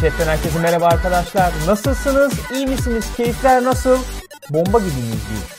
Chatten herkese merhaba arkadaşlar. Nasılsınız? İyi misiniz? Keyifler nasıl? Bomba gibi miyiz biz?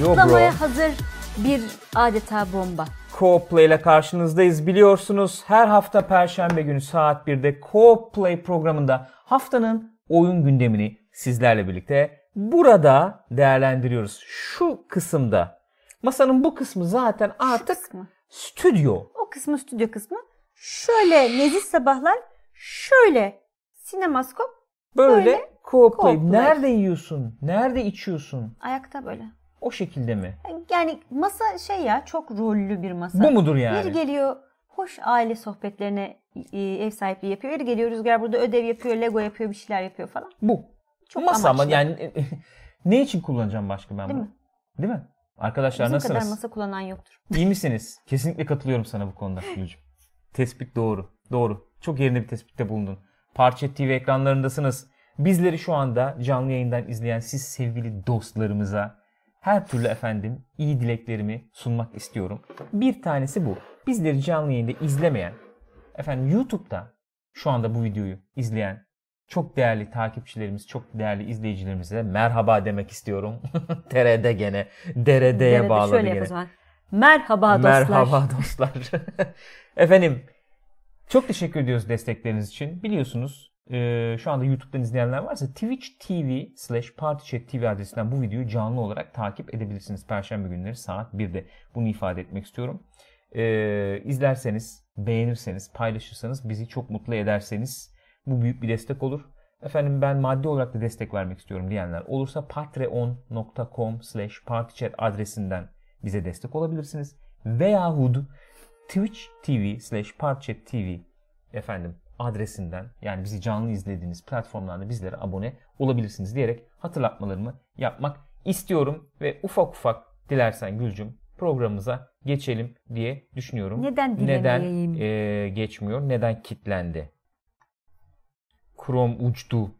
Yo bro. Patlamaya hazır bir adeta bomba. Co-Play ile karşınızdayız. Biliyorsunuz her hafta Perşembe günü saat 1'de Co-Play programında haftanın oyun gündemini sizlerle birlikte burada değerlendiriyoruz. Şu kısımda masanın bu kısmı zaten artık kısmı. stüdyo. O kısmı stüdyo kısmı. Şöyle nezih sabahlar, şöyle sinemaskop, Böyle, Böyle. Co-Play. Nerede yiyorsun? Nerede içiyorsun? ayakta böyle. O şekilde mi? Yani masa şey ya çok rollü bir masa. Bu mudur yani? Biri geliyor hoş aile sohbetlerine e, ev sahipliği yapıyor. Biri geliyor Rüzgar burada ödev yapıyor, Lego yapıyor, bir şeyler yapıyor falan. Bu. Çok Masa ama amaçlı. yani ne için kullanacağım başka ben Değil bunu? mi? Değil mi? Arkadaşlar Bizim kadar nasılsınız? masa kullanan yoktur. İyi misiniz? Kesinlikle katılıyorum sana bu konuda Gülcüm. Tespit doğru. Doğru. Çok yerinde bir tespitte bulundun. Parça TV ekranlarındasınız. Bizleri şu anda canlı yayından izleyen siz sevgili dostlarımıza her türlü efendim iyi dileklerimi sunmak istiyorum. Bir tanesi bu. Bizleri canlı yayında izlemeyen, efendim YouTube'da şu anda bu videoyu izleyen çok değerli takipçilerimiz, çok değerli izleyicilerimize merhaba demek istiyorum. TR'de gene, DRD'ye Derede bağladı şöyle gene. Merhaba dostlar. Merhaba dostlar. Efendim çok teşekkür ediyoruz destekleriniz için. Biliyorsunuz e, şu anda YouTube'dan izleyenler varsa Twitch TV slash PartyChat TV adresinden bu videoyu canlı olarak takip edebilirsiniz. Perşembe günleri saat 1'de. Bunu ifade etmek istiyorum. E, izlerseniz, beğenirseniz, paylaşırsanız, bizi çok mutlu ederseniz bu büyük bir destek olur. Efendim ben maddi olarak da destek vermek istiyorum diyenler olursa patreon.com slash partychat adresinden bize destek olabilirsiniz. Veyahut Twitch TV slash partychat TV efendim adresinden yani bizi canlı izlediğiniz platformlarda bizlere abone olabilirsiniz diyerek hatırlatmalarımı yapmak istiyorum ve ufak ufak dilersen Gülcüm programımıza geçelim diye düşünüyorum. Neden Neden eee, geçmiyor? Neden kitlendi? Chrome uçtu.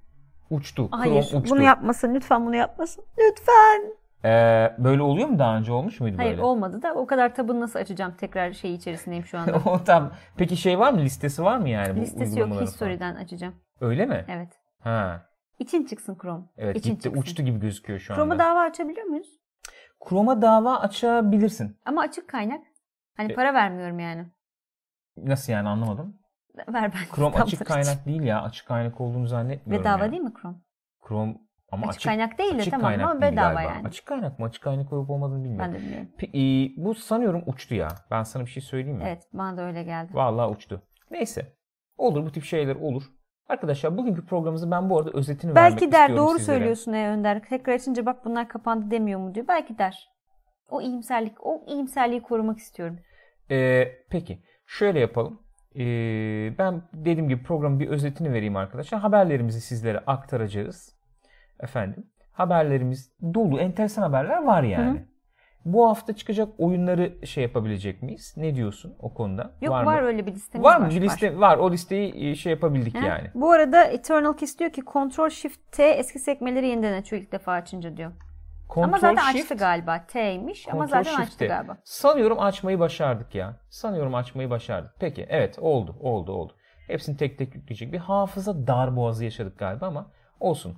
Uçtu. Hayır Chrome uçtu. bunu yapmasın lütfen bunu yapmasın. Lütfen. Ee, böyle oluyor mu daha önce olmuş muydu Hayır böyle? olmadı da o kadar tabını nasıl açacağım tekrar şey içerisindeyim şu anda. o tam. Peki şey var mı? Listesi var mı yani bu Listesi yok uygulamaların falan? history'den açacağım. Öyle mi? Evet. Ha. İçin çıksın Chrome. Evet İçin gitti çıksın. uçtu gibi gözüküyor şu Chrome'a anda. dava açabiliyor muyuz? Chrome'a dava açabilirsin. Ama açık kaynak. Hani E- para vermiyorum yani. Nasıl yani anlamadım. Ver ben. Chrome açık kaynak değil ya. Açık kaynak olduğunu zannetmiyorum. Bedava yani. değil mi Chrome? Chrome ama Açık açık, kaynak değil de açık tamam kaynak ama değil bedava galiba. yani. Açık kaynak mı? Açık kaynak olup olmadığını bilmiyorum. Ben de bilmiyorum. Pe- e, bu sanıyorum uçtu ya. Ben sana bir şey söyleyeyim mi? Evet bana da öyle geldi. Vallahi uçtu. Neyse. Olur bu tip şeyler olur. Arkadaşlar bugünkü programımızı ben bu arada özetini vermek Belki der istiyorum doğru sizlere. söylüyorsun ey Önder. Tekrar açınca bak bunlar kapandı demiyor mu diyor. Belki der. O iyimserlik, o iyimserliği korumak istiyorum. Ee, peki şöyle yapalım. Ee, ben dediğim gibi programın bir özetini vereyim arkadaşlar. Haberlerimizi sizlere aktaracağız. Efendim haberlerimiz dolu. Enteresan haberler var yani. Bu hafta çıkacak oyunları şey yapabilecek miyiz? Ne diyorsun o konuda? Yok var, mı? öyle bir listemiz Var var. mı? Bir liste var. O listeyi e, şey yapabildik He? yani. Bu arada Eternal Kiss diyor ki Ctrl Shift T eski sekmeleri yeniden açıyor ilk defa açınca diyor. ama Control zaten Shift, açtı galiba. T'ymiş ama zaten açtı Shift'te. galiba. Sanıyorum açmayı başardık ya. Sanıyorum açmayı başardık. Peki evet oldu oldu oldu. Hepsini tek tek yükleyecek. Bir hafıza darboğazı yaşadık galiba ama olsun.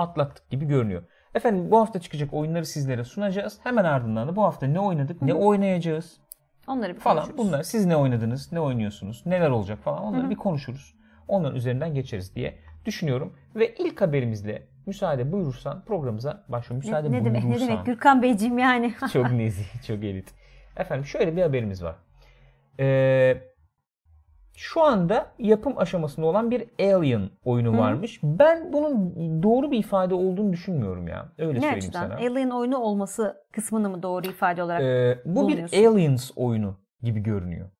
Atlattık gibi görünüyor. Efendim bu hafta çıkacak oyunları sizlere sunacağız. Hemen ardından da bu hafta ne oynadık, ne oynayacağız Onları bir falan. konuşuruz. Bunlar siz ne oynadınız, ne oynuyorsunuz, neler olacak falan onları bir konuşuruz. Onların üzerinden geçeriz diye düşünüyorum. Ve ilk haberimizle müsaade buyurursan programımıza başlıyor. Müsaade Ne, ne demek ne buyurursan. demek Gürkan Beyciğim yani. Çok nezih, çok elit. Efendim şöyle bir haberimiz var. Ee, şu anda yapım aşamasında olan bir Alien oyunu varmış. Ben bunun doğru bir ifade olduğunu düşünmüyorum ya. Öyle ne söyleyeyim açıdan? sana. Alien oyunu olması kısmını mı doğru ifade olarak? Ee, bu bir? Aliens oyunu gibi görünüyor.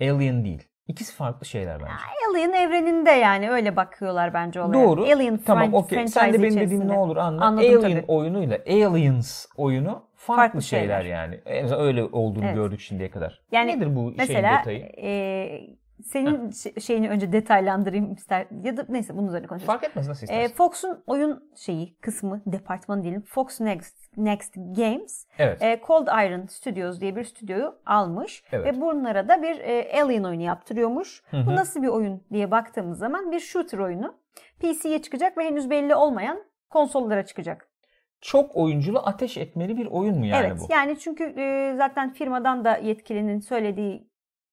Alien değil. İkisi farklı şeyler bence. Alien evreninde yani öyle bakıyorlar bence olaya. Doğru. Alien tamam franchise Sen de benim içerisinde. ne olur anla. Anladım Alien tabii. oyunuyla Aliens oyunu farklı, Farklı şeyler şeyler. yani. En azından öyle olduğunu Evet. gördük şimdiye kadar. Yani Nedir bu şeyin Mesela detayı? e, senin şey- şeyini önce detaylandırayım ister ya da neyse bunun üzerine konuşalım. Fark etmez nasıl Ee, istersen. Fox'un oyun şeyi kısmı departmanı diyelim Fox Next Next Games evet. e, Cold Iron Studios diye bir stüdyoyu almış Evet. ve bunlara da bir e, Alien oyunu yaptırıyormuş. Hı hı. Bu nasıl bir oyun diye baktığımız zaman bir shooter oyunu. PC'ye çıkacak ve henüz belli olmayan konsollara çıkacak. Çok oyunculu ateş etmeli bir oyun mu yani evet bu? yani çünkü e, zaten firmadan da yetkilinin söylediği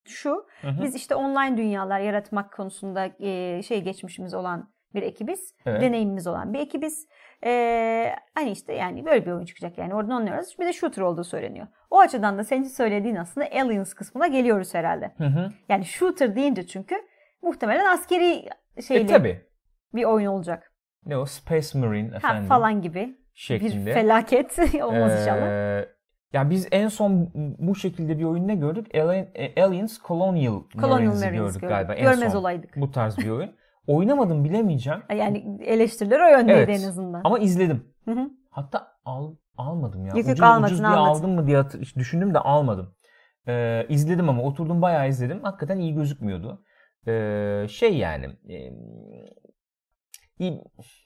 şu. Hı hı. Biz işte online dünyalar yaratmak konusunda e, şey geçmişimiz olan bir ekibiz. Evet. Deneyimimiz olan bir ekibiz. E, hani işte yani böyle bir oyun çıkacak yani oradan anlıyoruz. Bir de shooter olduğu söyleniyor. O açıdan da senin söylediğin aslında Aliens kısmına geliyoruz herhalde. Hı hı. Yani shooter deyince çünkü muhtemelen askeri E şeyli tabi. bir oyun olacak. Ne o Space Marine Ha, efendim falan gibi şeklinde. bir felaket olmaz inşallah. Ya biz en son bu şekilde bir oyun ne gördük? E, Aliens Colonial, Colonial Marines'i Marines gördük gördük. galiba. en Görmez son. olaydık. Bu tarz bir oyun. Oynamadım bilemeyeceğim Yani eleştiriler o yöndeydi Evet. en azından. ama izledim. Hı hı. Hatta al, almadım ya. Yok, ucuz, almadın, ucuz diye almadın. aldım mı diye düşündüm de almadım. Ee, izledim ama oturdum bayağı izledim. Hakikaten iyi gözükmüyordu. Ee, şey yani e, iyi,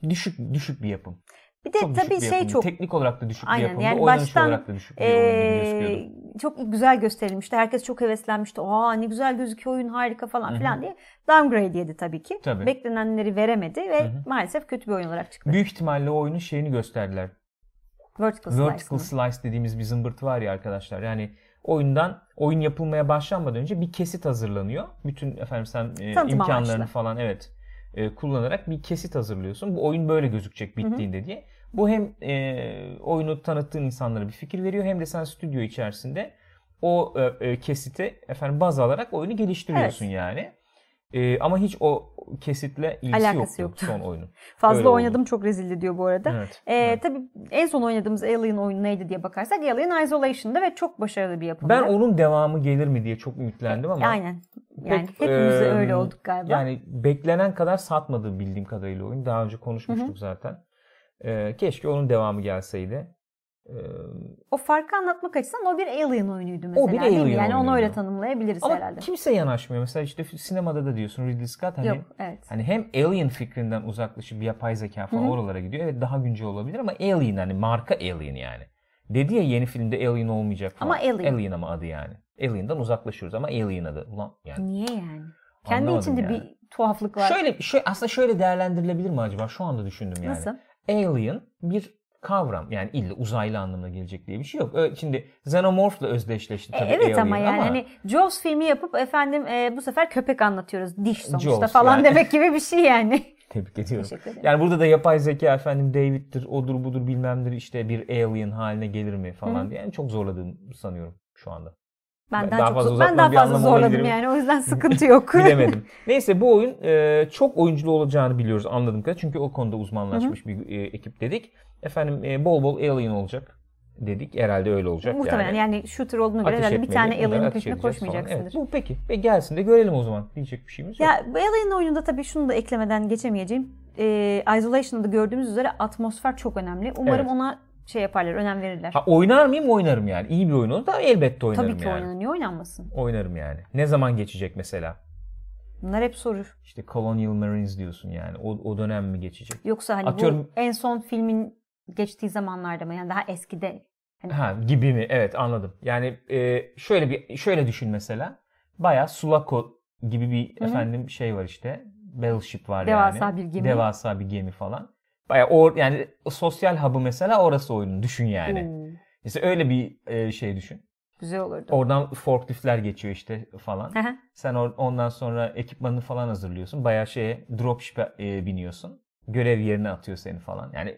düşük düşük bir yapım. Bir de Çok tabii şey yapımdı. çok Teknik olarak da düşük Aynen, bir yapımdı. yani baştan, olarak da düşük bir. Ee, çok güzel gösterilmişti. Herkes çok heveslenmişti. Aa ne güzel gözüküyor oyun harika falan Hı hı. filan diye. Downgrade yedi tabii ki. Tabii. Beklenenleri veremedi ve Hı hı. maalesef kötü bir oyun olarak çıktı. Büyük ihtimalle o oyunun şeyini gösterdiler. Vertical, Slice Vertical mı? Slice dediğimiz bir zımbırtı var ya arkadaşlar. Yani oyundan oyun yapılmaya başlanmadan önce bir kesit hazırlanıyor. Bütün efendim sen e, Tanıtım imkanlarını amaçlı. falan evet e, kullanarak bir kesit hazırlıyorsun. Bu oyun böyle gözükecek bittiğinde diye. Bu hem e, oyunu tanıttığın insanlara bir fikir veriyor hem de sen stüdyo içerisinde o e, e, kesiti efendim baz alarak oyunu geliştiriyorsun yani. E, ama hiç o kesitle ilgisi Alakası yoktu, yoktu. son oyunun. Fazla Öyle oldu. oynadım çok rezildi diyor bu arada. Evet. Ee, evet. Tabii en son oynadığımız Alien oyunu neydi diye bakarsak Alien Isolation'da ve çok başarılı bir yapımdı. Ben onun devamı gelir mi diye çok ümitlendim ama Aynen. Yani Pek, hepimiz eee, öyle olduk galiba. Yani beklenen kadar satmadı bildiğim kadarıyla oyun. Daha önce konuşmuştuk zaten. Ee, keşke onun devamı gelseydi. O farkı anlatmak açısından o bir Alien oyunuydu mesela. O bir? Alien Yani onu öyle tanımlayabiliriz ama herhalde. kimse yanaşmıyor. Mesela işte sinemada da diyorsun Ridley Scott hani Yok evet. hani hem Alien fikrinden uzaklaşıp yapay zeka falan Hı hı. oralara gidiyor. Evet daha güncel olabilir ama Alien hani marka Alien yani. Dedi ya yeni filmde Alien olmayacak falan. Ama Alien. Alien ama adı yani. Alien'dan uzaklaşıyoruz ama Alien adı. Ulan yani. Niye yani? Kendi Anlamadım içinde yani. bir tuhaflık var. Şöyle, şöyle aslında şöyle değerlendirilebilir mi acaba? Şu anda düşündüm yani. Nasıl? Alien bir kavram. Yani illa uzaylı anlamına gelecek diye bir şey yok. Şimdi Xenomorph'la özdeşleşti E, tabii evet Alien ama yani hani Jaws filmi yapıp efendim e, bu sefer köpek anlatıyoruz. Diş sonuçta Jaws falan yani. demek gibi bir şey yani. Tebrik ediyorum. Teşekkür ederim. Yani burada da yapay zeka efendim David'tir, odur budur bilmemdir işte bir alien haline gelir mi falan diye. Yani çok zorladığım sanıyorum şu anda. Ben, Ben daha, çok fazla ben daha bir fazla zorladım yani o yüzden sıkıntı yok. Bilemedim. Neyse bu oyun e, çok oyunculu olacağını biliyoruz anladığım kadarıyla. Çünkü o konuda uzmanlaşmış bir e, ekip dedik. Efendim e, bol bol alien olacak dedik. Herhalde öyle olacak Muhtemelen yani. yani, shooter olduğuna göre Ateş herhalde bir etmeli, tane bunları Alien'ın peşine koşmayacaksındır. Evet, bu peki. Ve gelsin de görelim o zaman. Diyecek bir şeyimiz yok. Ya bu Alien oyununda tabii şunu da eklemeden geçemeyeceğim. Ee, Isolation'da gördüğümüz üzere atmosfer çok önemli. Umarım Evet. ona şey yaparlar, önem verirler. Ha, oynar mıyım? Oynarım yani. İyi bir oyun olur da elbette oynarım tabii ki yani. oynanır. Niye oynanmasın? Oynarım yani. Ne zaman geçecek mesela? Bunlar hep soru. İşte Colonial Marines diyorsun yani. O, o dönem mi geçecek? Yoksa hani Atıyorum- bu en son filmin geçtiği zamanlarda mı? Yani daha eskide. Hani Ha gibi mi? Evet anladım. Yani e, şöyle bir şöyle düşün mesela. Bayağı Sulaco gibi bir Hı hı. efendim şey var işte. Battleship var Devasa yani. bir gemi. Devasa bir gemi falan. Bayağı o yani sosyal hub'ı mesela orası oyunun düşün yani. Oo, Mesela öyle bir e, şey düşün. güzel olurdu. Oradan forkliftler geçiyor işte falan. Sen or- ondan sonra ekipmanını falan hazırlıyorsun. Bayağı şeye dropship'e e, biniyorsun. Görev yerine atıyor seni falan. Yani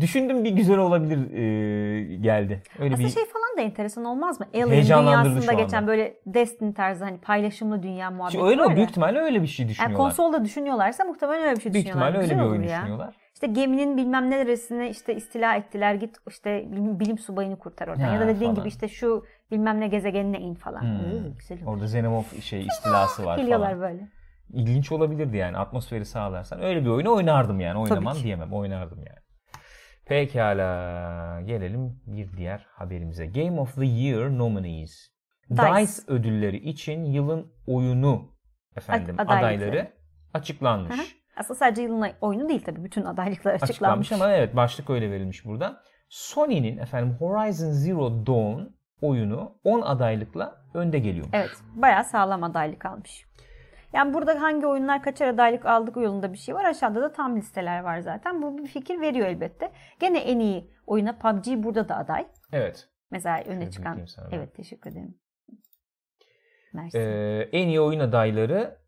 düşündüm bir güzel olabilir e, geldi. Öyle Aslında bir şey falan da enteresan olmaz mı? Alien dünyasında geçen böyle Destiny tarzı hani paylaşımlı dünya muhabbeti Şimdi öyle o büyük ihtimalle öyle bir şey Yani düşünüyorlar. konsolda düşünüyorlarsa muhtemelen öyle bir şey büyük düşünüyorlar. ihtimalle öyle bir oyun ya. düşünüyorlar. İşte geminin bilmem neresine işte istila ettiler git işte bilim, bilim subayını kurtar oradan. Ha, ya da dediğin falan. gibi işte şu bilmem ne gezegenine in falan. Hmm. Güzel. Orada Xenomorph şey istilası var Geliyorlar falan. böyle. İlginç olabilirdi yani atmosferi sağlarsan. Öyle bir oyunu oynardım yani. Oynamam diyemem. Oynardım yani. Pekala. Gelelim bir diğer haberimize. Game of the Year nominees. Dice. DICE ödülleri için yılın oyunu efendim adaylıkları. adayları açıklanmış. Hı hı. Aslında sadece yılın oyunu değil tabii. Bütün adaylıklar açıklanmış. açıklanmış ama evet başlık öyle verilmiş burada. Sony'nin efendim Horizon Zero Dawn oyunu 10 adaylıkla önde geliyor. Evet. Bayağı sağlam adaylık almış. Yani burada hangi oyunlar kaçar adaylık aldık yolunda bir şey var. Aşağıda da tam listeler var zaten. Bu bir fikir veriyor elbette. Gene en iyi oyuna PUBG burada da aday. Evet. Mesela öne Şöyle çıkan. Evet teşekkür ederim. Mersi. Ee, en iyi oyun adayları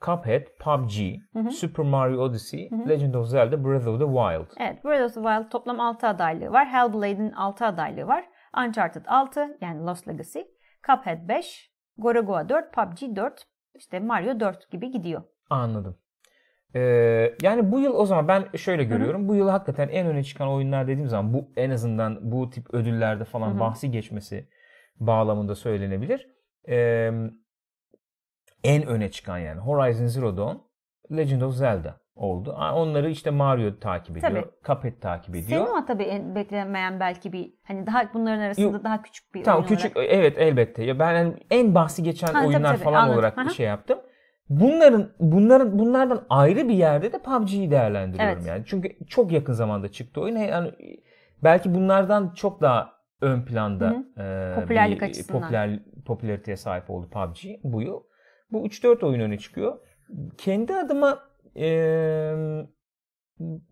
Cuphead, PUBG, Hı hı. Super Mario Odyssey, Hı hı. Legend of Zelda, Breath of the Wild. Evet, Breath of the Wild toplam 6 adaylığı var. Hellblade'in 6 adaylığı var. Uncharted 6 yani Lost Legacy. Cuphead 5, Gorogoa 4, PUBG 4, işte Mario 4 gibi gidiyor. Anladım. Ee, yani bu yıl o zaman ben şöyle görüyorum. Bu yıl hakikaten en öne çıkan oyunlar dediğim zaman bu en azından bu tip ödüllerde falan Hı hı. bahsi geçmesi bağlamında söylenebilir. Ee, en öne çıkan yani Horizon Zero Dawn, Legend of Zelda oldu. Onları işte Mario takip ediyor. Tabii. Cuphead takip ediyor. Senin ama tabii en beklemeyen belki bir hani daha bunların arasında Yok. daha küçük bir Tamam oyun küçük olarak. evet elbette. Ya ben hani en bahsi geçen Ha, oyunlar tabii, falan anladım. olarak Hı hı. şey yaptım. Bunların bunların bunlardan ayrı bir yerde de PUBG'yi değerlendiriyorum Evet. yani. Çünkü çok yakın zamanda çıktı oyun. Yani belki bunlardan çok daha ön planda e, Popülerlik bir açısından. popüler popülariteye sahip oldu PUBG bu yıl. Bu 3-4 oyun öne çıkıyor. Kendi adıma e,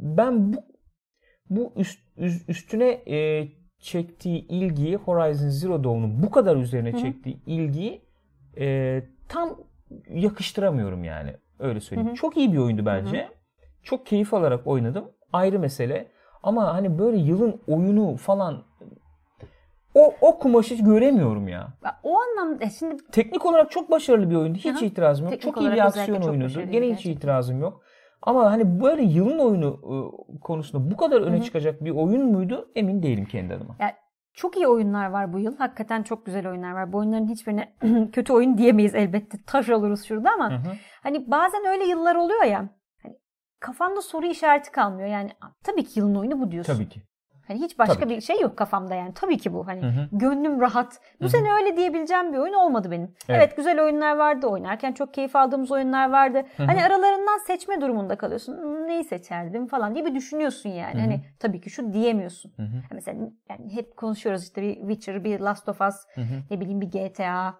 ben bu bu üst, üst- üstüne e, çektiği ilgiyi Horizon Zero Dawn'un bu kadar üzerine Hı hı. çektiği ilgiyi e, tam yakıştıramıyorum yani. Öyle söyleyeyim. Hı hı. Çok iyi bir oyundu bence. Çok keyif alarak oynadım. Ayrı mesele. Ama hani böyle yılın oyunu falan o o kumaşı göremiyorum ya. O anlamda şimdi Teknik olarak çok başarılı bir oyundu. Hiç hı. itirazım yok. Teknik çok iyi bir aksiyon başarılıydı Gene hiç gerçekten. itirazım yok. Ama hani böyle yılın oyunu e, konusunda bu kadar öne Hı hı. çıkacak bir oyun muydu emin değilim kendi adıma. çok iyi oyunlar var bu yıl. Hakikaten çok güzel oyunlar var. Bu oyunların hiçbirine kötü oyun diyemeyiz elbette. Taş oluruz şurada ama Hı hı. hani bazen öyle yıllar oluyor ya. Hani kafanda soru işareti kalmıyor. Yani tabii ki yılın oyunu bu diyorsun. Tabii ki. Hani hiç başka Tabii bir şey yok kafamda yani. Tabii ki bu. Hani Hı hı. gönlüm rahat. Bu Hı hı. sene öyle diyebileceğim bir oyun olmadı benim. Evet. Evet. güzel oyunlar vardı. Oynarken çok keyif aldığımız oyunlar vardı. Hı hı. Hani aralarından seçme durumunda kalıyorsun. Hmm, Neyi seçerdim falan diye bir düşünüyorsun yani. Hı hı. Hani tabii ki şu diyemiyorsun. Hı hı. Mesela yani hep konuşuyoruz işte bir Witcher, bir Last of Us, Hı hı. ne bileyim bir GTA.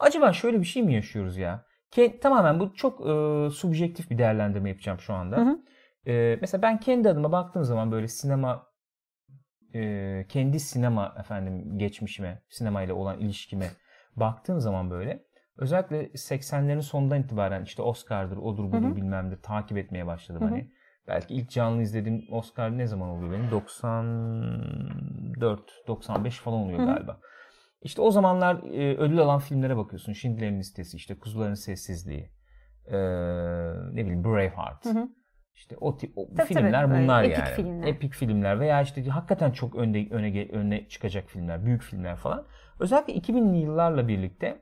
Acaba şöyle bir şey mi yaşıyoruz ya? Ke- tamamen bu çok e, subjektif bir değerlendirme yapacağım şu anda. Hı hı. E, mesela ben kendi adıma baktığım zaman böyle sinema e, kendi sinema efendim geçmişime, sinemayla olan ilişkime baktığım zaman böyle özellikle 80'lerin sonundan itibaren işte Oscar'dır, odur budur Hı hı. bilmemdir takip etmeye başladım hani. Belki ilk canlı izlediğim Oscar ne zaman oluyor benim? 94, 95 falan oluyor galiba. İşte o zamanlar e, ödül alan filmlere bakıyorsun. Schindler'in listesi, işte Kuzuların Sessizliği, e, ne bileyim Braveheart. Hı hı. İşte o tip o Tabii, filmler tabii, bunlar epik yani. filmler. Epik filmler veya işte hakikaten çok önde öne öne çıkacak filmler, büyük filmler falan. Özellikle 2000'li yıllarla birlikte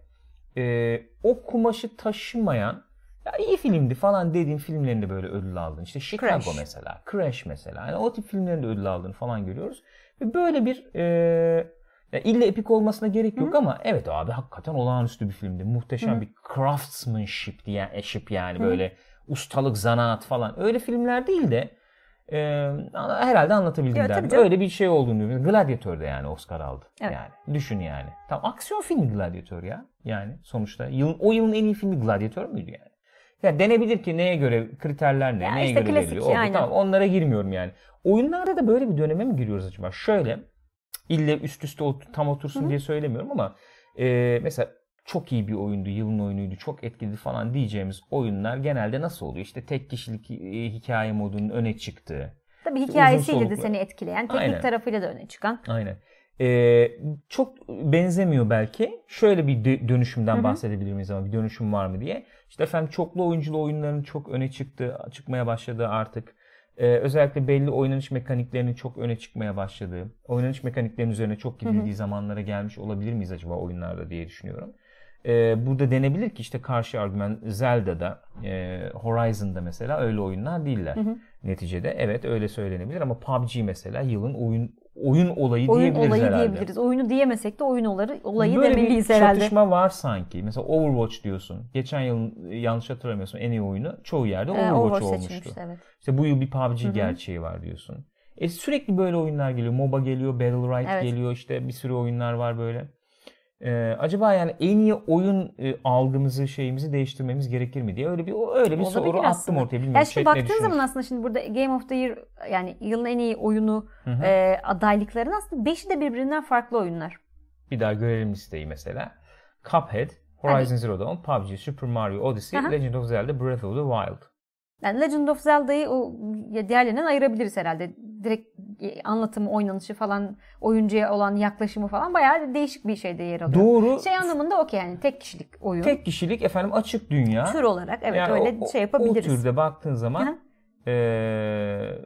e, o kumaşı taşımayan ya iyi filmdi falan dediğim filmlerin de böyle ödül aldın. İşte Chicago Crash. mesela, Crash mesela. Yani o tip filmlerin de ödül aldığını falan görüyoruz. Ve böyle bir e, ya illa epik olmasına gerek yok ama evet abi hakikaten olağanüstü bir filmdi. Muhteşem Hı. bir craftsmanship diye eşip yani Hı. böyle ustalık, zanaat falan. Öyle filmler değil de e, herhalde anlatabildim derdim. Öyle bir şey olduğunu diyorum. Gladiator'da yani Oscar aldı. Evet. Yani düşün yani. Tam aksiyon filmi Gladiator ya. Yani sonuçta yılın, o yılın en iyi filmi Gladiator müydü yani? Ya denebilir ki neye göre kriterler ne, Ya neye işte göre klasik, veriliyor. Aynen. Tamam onlara girmiyorum yani. Oyunlarda da böyle bir döneme mi giriyoruz acaba? Şöyle ille üst üste tam otursun Hı hı. diye söylemiyorum ama e, mesela çok iyi bir oyundu, yılın oyunuydu, çok etkili falan diyeceğimiz oyunlar genelde nasıl oluyor? İşte tek kişilik e, hikaye modunun öne çıktığı. Tabii hikayesiyle de seni etkileyen, teknik Aynen. tarafıyla da öne çıkan. Aynen. Ee, çok benzemiyor belki. Şöyle bir dö- dönüşümden Hı hı. bahsedebilir miyiz ama bir dönüşüm var mı diye. İşte efendim çoklu oyunculu oyunların çok öne çıktı, çıkmaya başladı artık. Ee, özellikle belli oynanış mekaniklerinin çok öne çıkmaya başladığı, oynanış mekaniklerinin üzerine çok gidildiği zamanlara gelmiş olabilir miyiz acaba oyunlarda diye düşünüyorum. E, burada denebilir ki işte karşı argüman Zelda'da, e, Horizon'da mesela öyle oyunlar değiller. Neticede evet öyle söylenebilir ama PUBG mesela yılın oyun oyun olayı Oyun diyebiliriz olayı herhalde. diyebiliriz. Oyunu diyemesek de oyun olayı, olayı Böyle demeliyiz bir herhalde. çatışma var sanki. Mesela Overwatch diyorsun. Geçen yıl e, yanlış hatırlamıyorsun en iyi oyunu çoğu yerde Ee, Overwatch, Overwatch olmuştu. evet. İşte bu yıl bir PUBG gerçeği var diyorsun. E sürekli böyle oyunlar geliyor. MOBA geliyor, Battle Royale Evet. geliyor. işte bir sürü oyunlar var böyle. Ee, acaba yani en iyi oyun e, algımızı şeyimizi değiştirmemiz gerekir mi diye öyle bir öyle bir Olabilir soru attım aslında. ortaya bilmiyorum. Ya ne baktığın zaman aslında şimdi burada Game of the Year yani yılın en iyi oyunu Hı hı. e, adaylıkların aslında beşi de birbirinden farklı oyunlar. bir daha görelim listeyi mesela. Cuphead, Horizon Zero Dawn, PUBG, Super Mario Odyssey, Aha. Legend of Zelda, Breath of the Wild. Yani Legend of Zelda'yı o diğerlerinden ayırabiliriz herhalde. Direkt e, anlatımı, oynanışı falan, oyuncuya olan yaklaşımı falan bayağı değişik bir şeyde yer alıyor. Doğru. Şey anlamında okey yani tek kişilik oyun. Tek kişilik efendim açık dünya. Tür olarak evet Yani öyle o- şey O yapabiliriz. türde baktığın zaman Aha. eee,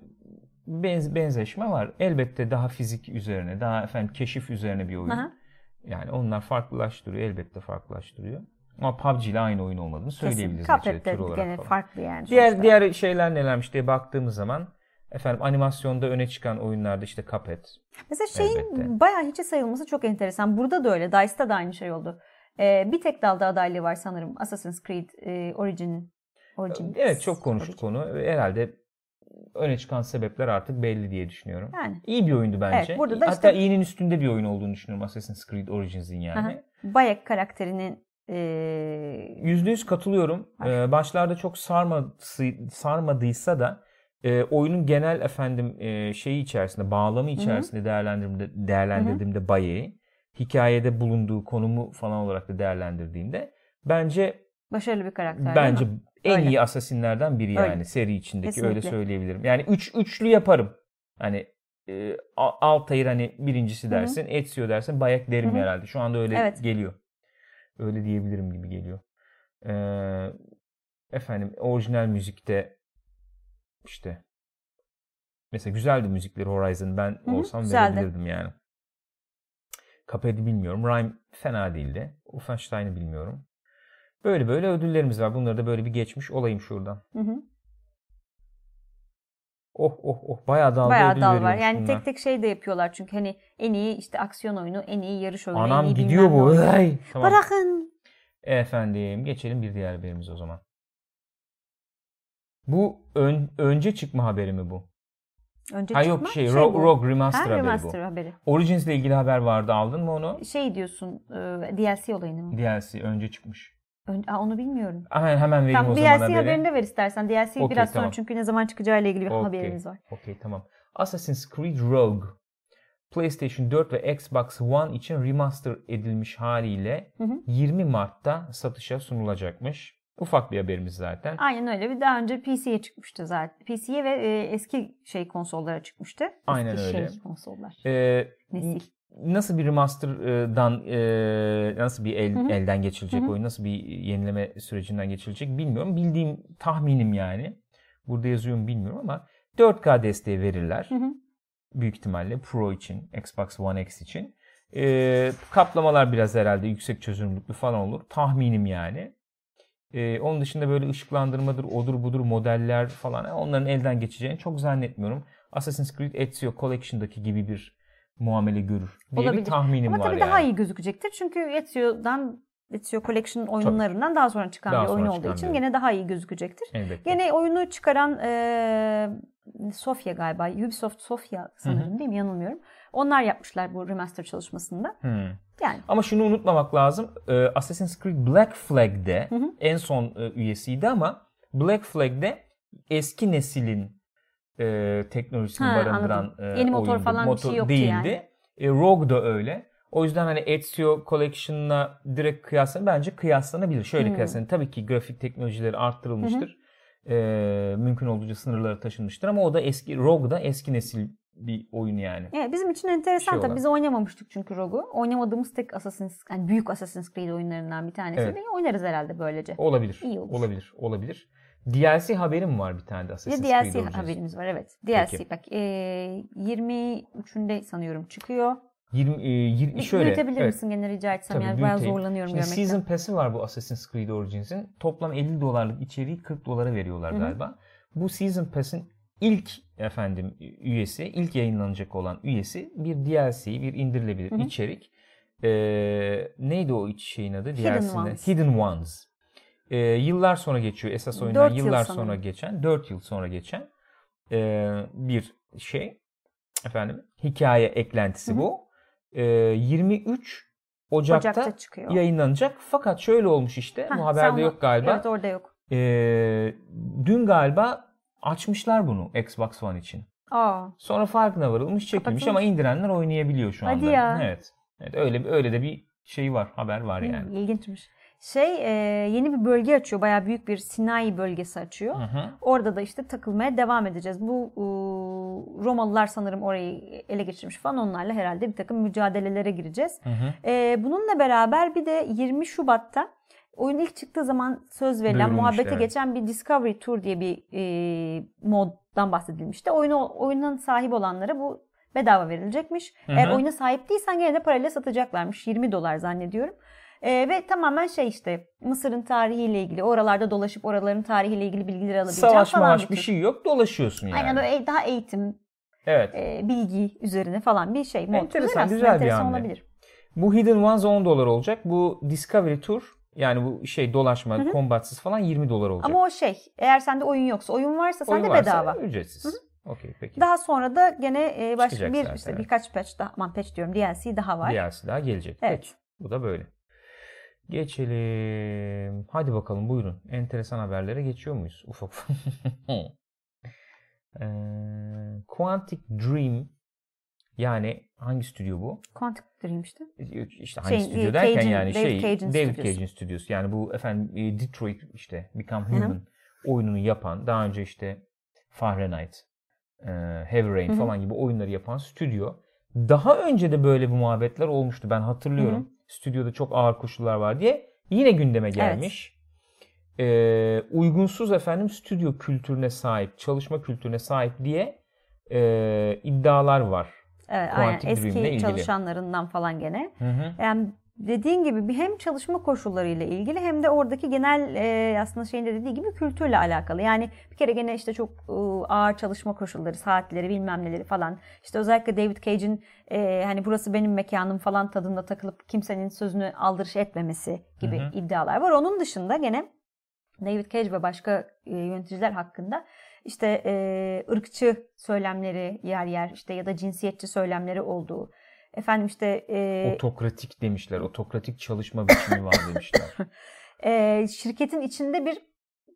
benz, benzeşme var. Elbette daha fizik üzerine, daha efendim keşif üzerine bir oyun. Aha. Yani onlar farklılaştırıyor, elbette farklılaştırıyor. Ama PUBG ile aynı oyun olmadığını Kesin. söyleyebiliriz. Cuphead de tür olarak gene falan. farklı yani. Diğer sonuçta. diğer şeyler nelermiş diye baktığımız zaman efendim animasyonda öne çıkan oyunlarda işte Cuphead. Mesela şeyin Elbette. bayağı hiçe sayılması çok enteresan. Burada da öyle. Dice'da da aynı şey oldu. Ee, bir tek dalda adaylığı var sanırım. Assassin's Creed e, Origin. Origins. Evet çok konuştuk Origin. konu. Herhalde öne çıkan sebepler artık belli diye düşünüyorum. Yani. İyi bir oyundu bence. Evet, burada da Hatta işte- iyinin üstünde bir oyun olduğunu düşünüyorum Assassin's Creed Origins'in yani. Aha. Bayek karakterinin Yüzde yüz katılıyorum. Ee, başlarda çok sarması, sarmadıysa da e, oyunun genel efendim e, şeyi içerisinde, bağlamı içerisinde değerlendirdiğimde, değerlendirdiğimde Bayek'i, hikayede bulunduğu konumu falan olarak da değerlendirdiğimde bence başarılı bir karakter. bence en Öyle. iyi asasinlerden biri Öyle. yani seri içindeki Kesinlikle. öyle söyleyebilirim. Yani üç üçlü yaparım. Hani e, Altair hani birincisi dersin, Ezio dersin, Bayek derim Hı hı. herhalde. Şu anda öyle Evet. geliyor. Öyle diyebilirim gibi geliyor. Ee, efendim orijinal müzikte işte mesela güzeldi müzikleri Horizon ben Hı hı, olsam güzeldi. verebilirdim yani. Cuphead'i bilmiyorum. Rhyme fena değildi. Wolfenstein'ı bilmiyorum. Böyle böyle ödüllerimiz var. Bunları da böyle bir geçmiş olayım şuradan. Hı hı. Oh oh oh bayağı dalga Bayağı dal var. Yani bunlar. tek tek şey de yapıyorlar çünkü hani en iyi işte aksiyon oyunu, en iyi yarış oyunu, en Anam iyi gidiyor bu. Hey, tamam. Bırakın. Efendim geçelim bir diğer haberimize o zaman. Bu ön- önce çıkma haberi mi bu? Önce ha çıkma, yok şey. Rogue, Rogue Remaster Ha, haberi remaster bu. haberi. Origins ile ilgili haber vardı aldın mı onu? Şey diyorsun e, DLC olayını mı? DLC önce çıkmış. Ön, Aa, onu bilmiyorum. Hemen hemen vereyim Tamam o zaman DLC haberi. haberini de ver istersen. DLC'yi Okey, biraz sonra tamam. çünkü ne zaman çıkacağı ile ilgili bir Okey, haberimiz var. Okey tamam. Assassin's Creed Rogue PlayStation 4 ve Xbox One için remaster edilmiş haliyle Hı hı. 20 Mart'ta satışa sunulacakmış. Ufak bir haberimiz zaten. Aynen öyle. Bir daha önce PC'ye çıkmıştı zaten. PC'ye ve e, eski şey konsollara çıkmıştı. Eski Aynen öyle. Şey konsollar. Ee, Nesil. Nasıl bir remaster'dan e, nasıl bir el, Hı hı. elden geçilecek Hı hı. oyun, nasıl bir yenileme sürecinden geçilecek bilmiyorum. Bildiğim tahminim yani. Burada yazıyor mu bilmiyorum ama 4K desteği verirler. Hı hı. Büyük ihtimalle Pro için, Xbox One X için. Ee, kaplamalar biraz herhalde yüksek çözünürlüklü falan olur. Tahminim yani. Ee, onun dışında böyle ışıklandırmadır, odur budur modeller falan onların elden geçeceğini çok zannetmiyorum. Assassin's Creed Ezio Collection'daki gibi bir muamele görür diye bir Olabilir. tahminim Ama var tabii yani. daha iyi gözükecektir. Çünkü Ezio'dan Ezio Collection oyunlarından daha sonra çıkan Daha bir oyun olduğu için bir gene daha iyi gözükecektir. Elbette. Gene oyunu çıkaran e, Sofia galiba. Ubisoft Sofia sanırım değil mi? Yanılmıyorum. Onlar yapmışlar bu remaster çalışmasında. Hmm. Yani Ama şunu unutmamak lazım. Ee, Assassin's Creed Black Flag'de Hı hı. en son e, üyesiydi ama Black Flag'de eski neslin e, teknolojisini Ha, barındıran anladım. e, Yeni motor oyundu. falan bir şey değildi. yani. E, Rogue da öyle. O yüzden hani Ezio Collection'la direkt kıyaslan bence kıyaslanabilir. Şöyle Hmm. kıyaslanır. Tabii ki grafik teknolojileri arttırılmıştır. E, mümkün olduğunca sınırları taşınmıştır ama o da eski Rogue da eski nesil bir oyun yani. Evet, bizim için enteresan Şey tabii. olan. Biz oynamamıştık çünkü Rogue'u. Oynamadığımız tek Assassin's, yani büyük Assassin's Creed oyunlarından bir tanesi. Evet. Oynarız herhalde böylece. Olabilir. İyi olur. Olabilir. Olabilir. DLC haberim var bir tane de Assassin's Creed DLC Origins. haberimiz var evet. DLC Peki. bak e, 23'ünde sanıyorum çıkıyor. 20, e, 20 şöyle. Büyütebilir evet. misin gene rica etsem? Tabii, yani bayağı büyüteyim. zorlanıyorum Şimdi görmekten. Season Pass'i var bu Assassin's Creed Origins'in. Toplam 50 dolarlık içeriği 40 dolara veriyorlar Hı hı. galiba. Bu Season Pass'in ilk efendim üyesi, ilk yayınlanacak olan üyesi bir DLC, bir indirilebilir Hı hı. içerik. Ee, neydi o şeyin adı? Hidden DLC'sinde? Ones. Hidden Ones. Ee, yıllar sonra geçiyor. Esas oyundan yıl yıllar sanırım. sonra geçen, 4 yıl sonra geçen ee, bir şey. Efendim hikaye eklentisi Hı hı. bu. Ee, 23 Ocak'ta, Ocak'ta çıkıyor. yayınlanacak. Fakat şöyle olmuş işte. Heh, bu haberde yok galiba. Evet orada yok. Ee, dün galiba açmışlar bunu Xbox One için. Aa. Sonra farkına varılmış, çekilmiş Kapatılmış. ama indirenler oynayabiliyor şu anda. Hadi ya. Evet. Evet öyle öyle de bir şey var, haber var yani. ilginçmiş. Şey e, yeni bir bölge açıyor. Bayağı büyük bir Sinai bölgesi açıyor. Hı hı. Orada da işte takılmaya devam edeceğiz. Bu e, Romalılar sanırım orayı ele geçirmiş falan. Onlarla herhalde bir takım mücadelelere gireceğiz. Hı hı. E, bununla beraber bir de 20 Şubat'ta oyun ilk çıktığı zaman söz verilen, Duyurulmuş, muhabbete evet. geçen bir Discovery Tour diye bir e, moddan bahsedilmişti. Oyunu, oyunun sahibi olanlara bu bedava verilecekmiş. Hı Eğer hı. oyuna sahip değilsen gene de parayla satacaklarmış. 20 dolar zannediyorum. E, ve tamamen şey işte Mısır'ın tarihiyle ilgili, oralarda dolaşıp oraların tarihiyle ilgili bilgileri alabileceğin Savaş falan mavaş bir bir şey yok, dolaşıyorsun yani. Aynen öyle daha eğitim, Evet. e, bilgi üzerine falan bir şey. Mod. Enteresan, aslında, güzel bir enteresan hamle. olabilir. Bu Hidden Ones 10 dolar olacak. Bu Discovery Tour yani bu şey dolaşma, Hı hı. kombatsız falan 20 dolar olacak. Ama o şey eğer sende oyun yoksa oyun varsa Oyun sende varsa bedava. ücretsiz. Okey peki. Daha sonra da gene e, başka Çıkacak bir zaten, işte evet. birkaç patch daha aman patch diyorum DLC daha var. DLC daha gelecek. Evet. Peki. Bu da böyle. Geçelim. Hadi bakalım buyurun. Enteresan haberlere geçiyor muyuz? Ufak ufak. Ee, Quantic Dream yani hangi stüdyo bu? Quantic Dream işte. İşte hangi Şey, stüdyo derken Cage'in- yani David şey Cage'in David. Cage'in stüdyosu. Yani bu efendim e, Detroit işte Become. Human oyununu yapan daha önce işte Fahrenheit, e, Heavy Rain Hı hı. falan gibi oyunları yapan stüdyo. Daha önce de böyle bu muhabbetler olmuştu. Ben hatırlıyorum. Stüdyoda çok ağır koşullar var diye. Yine gündeme gelmiş. E, uygunsuz efendim stüdyo kültürüne sahip, çalışma kültürüne sahip diye e, iddialar var. Evet, aynen. Quantic Dream'le Eski ilgili. çalışanlarından falan gene. Hı hı. Yani dediğin gibi hem çalışma koşullarıyla ilgili hem de oradaki genel e, aslında şeyin de dediği gibi kültürle alakalı. Yani bir kere gene işte çok e, ağır çalışma koşulları, saatleri bilmem neleri falan. İşte özellikle David Cage'in e, hani burası benim mekanım falan tadında takılıp kimsenin sözünü aldırış etmemesi gibi Hı hı. iddialar var. Onun dışında gene David Cage ve başka e, yöneticiler hakkında işte e, ırkçı söylemleri yer yer işte ya da cinsiyetçi söylemleri olduğu. Efendim işte e, Otokratik demişler. Otokratik çalışma biçimi var demişler. e, şirketin içinde bir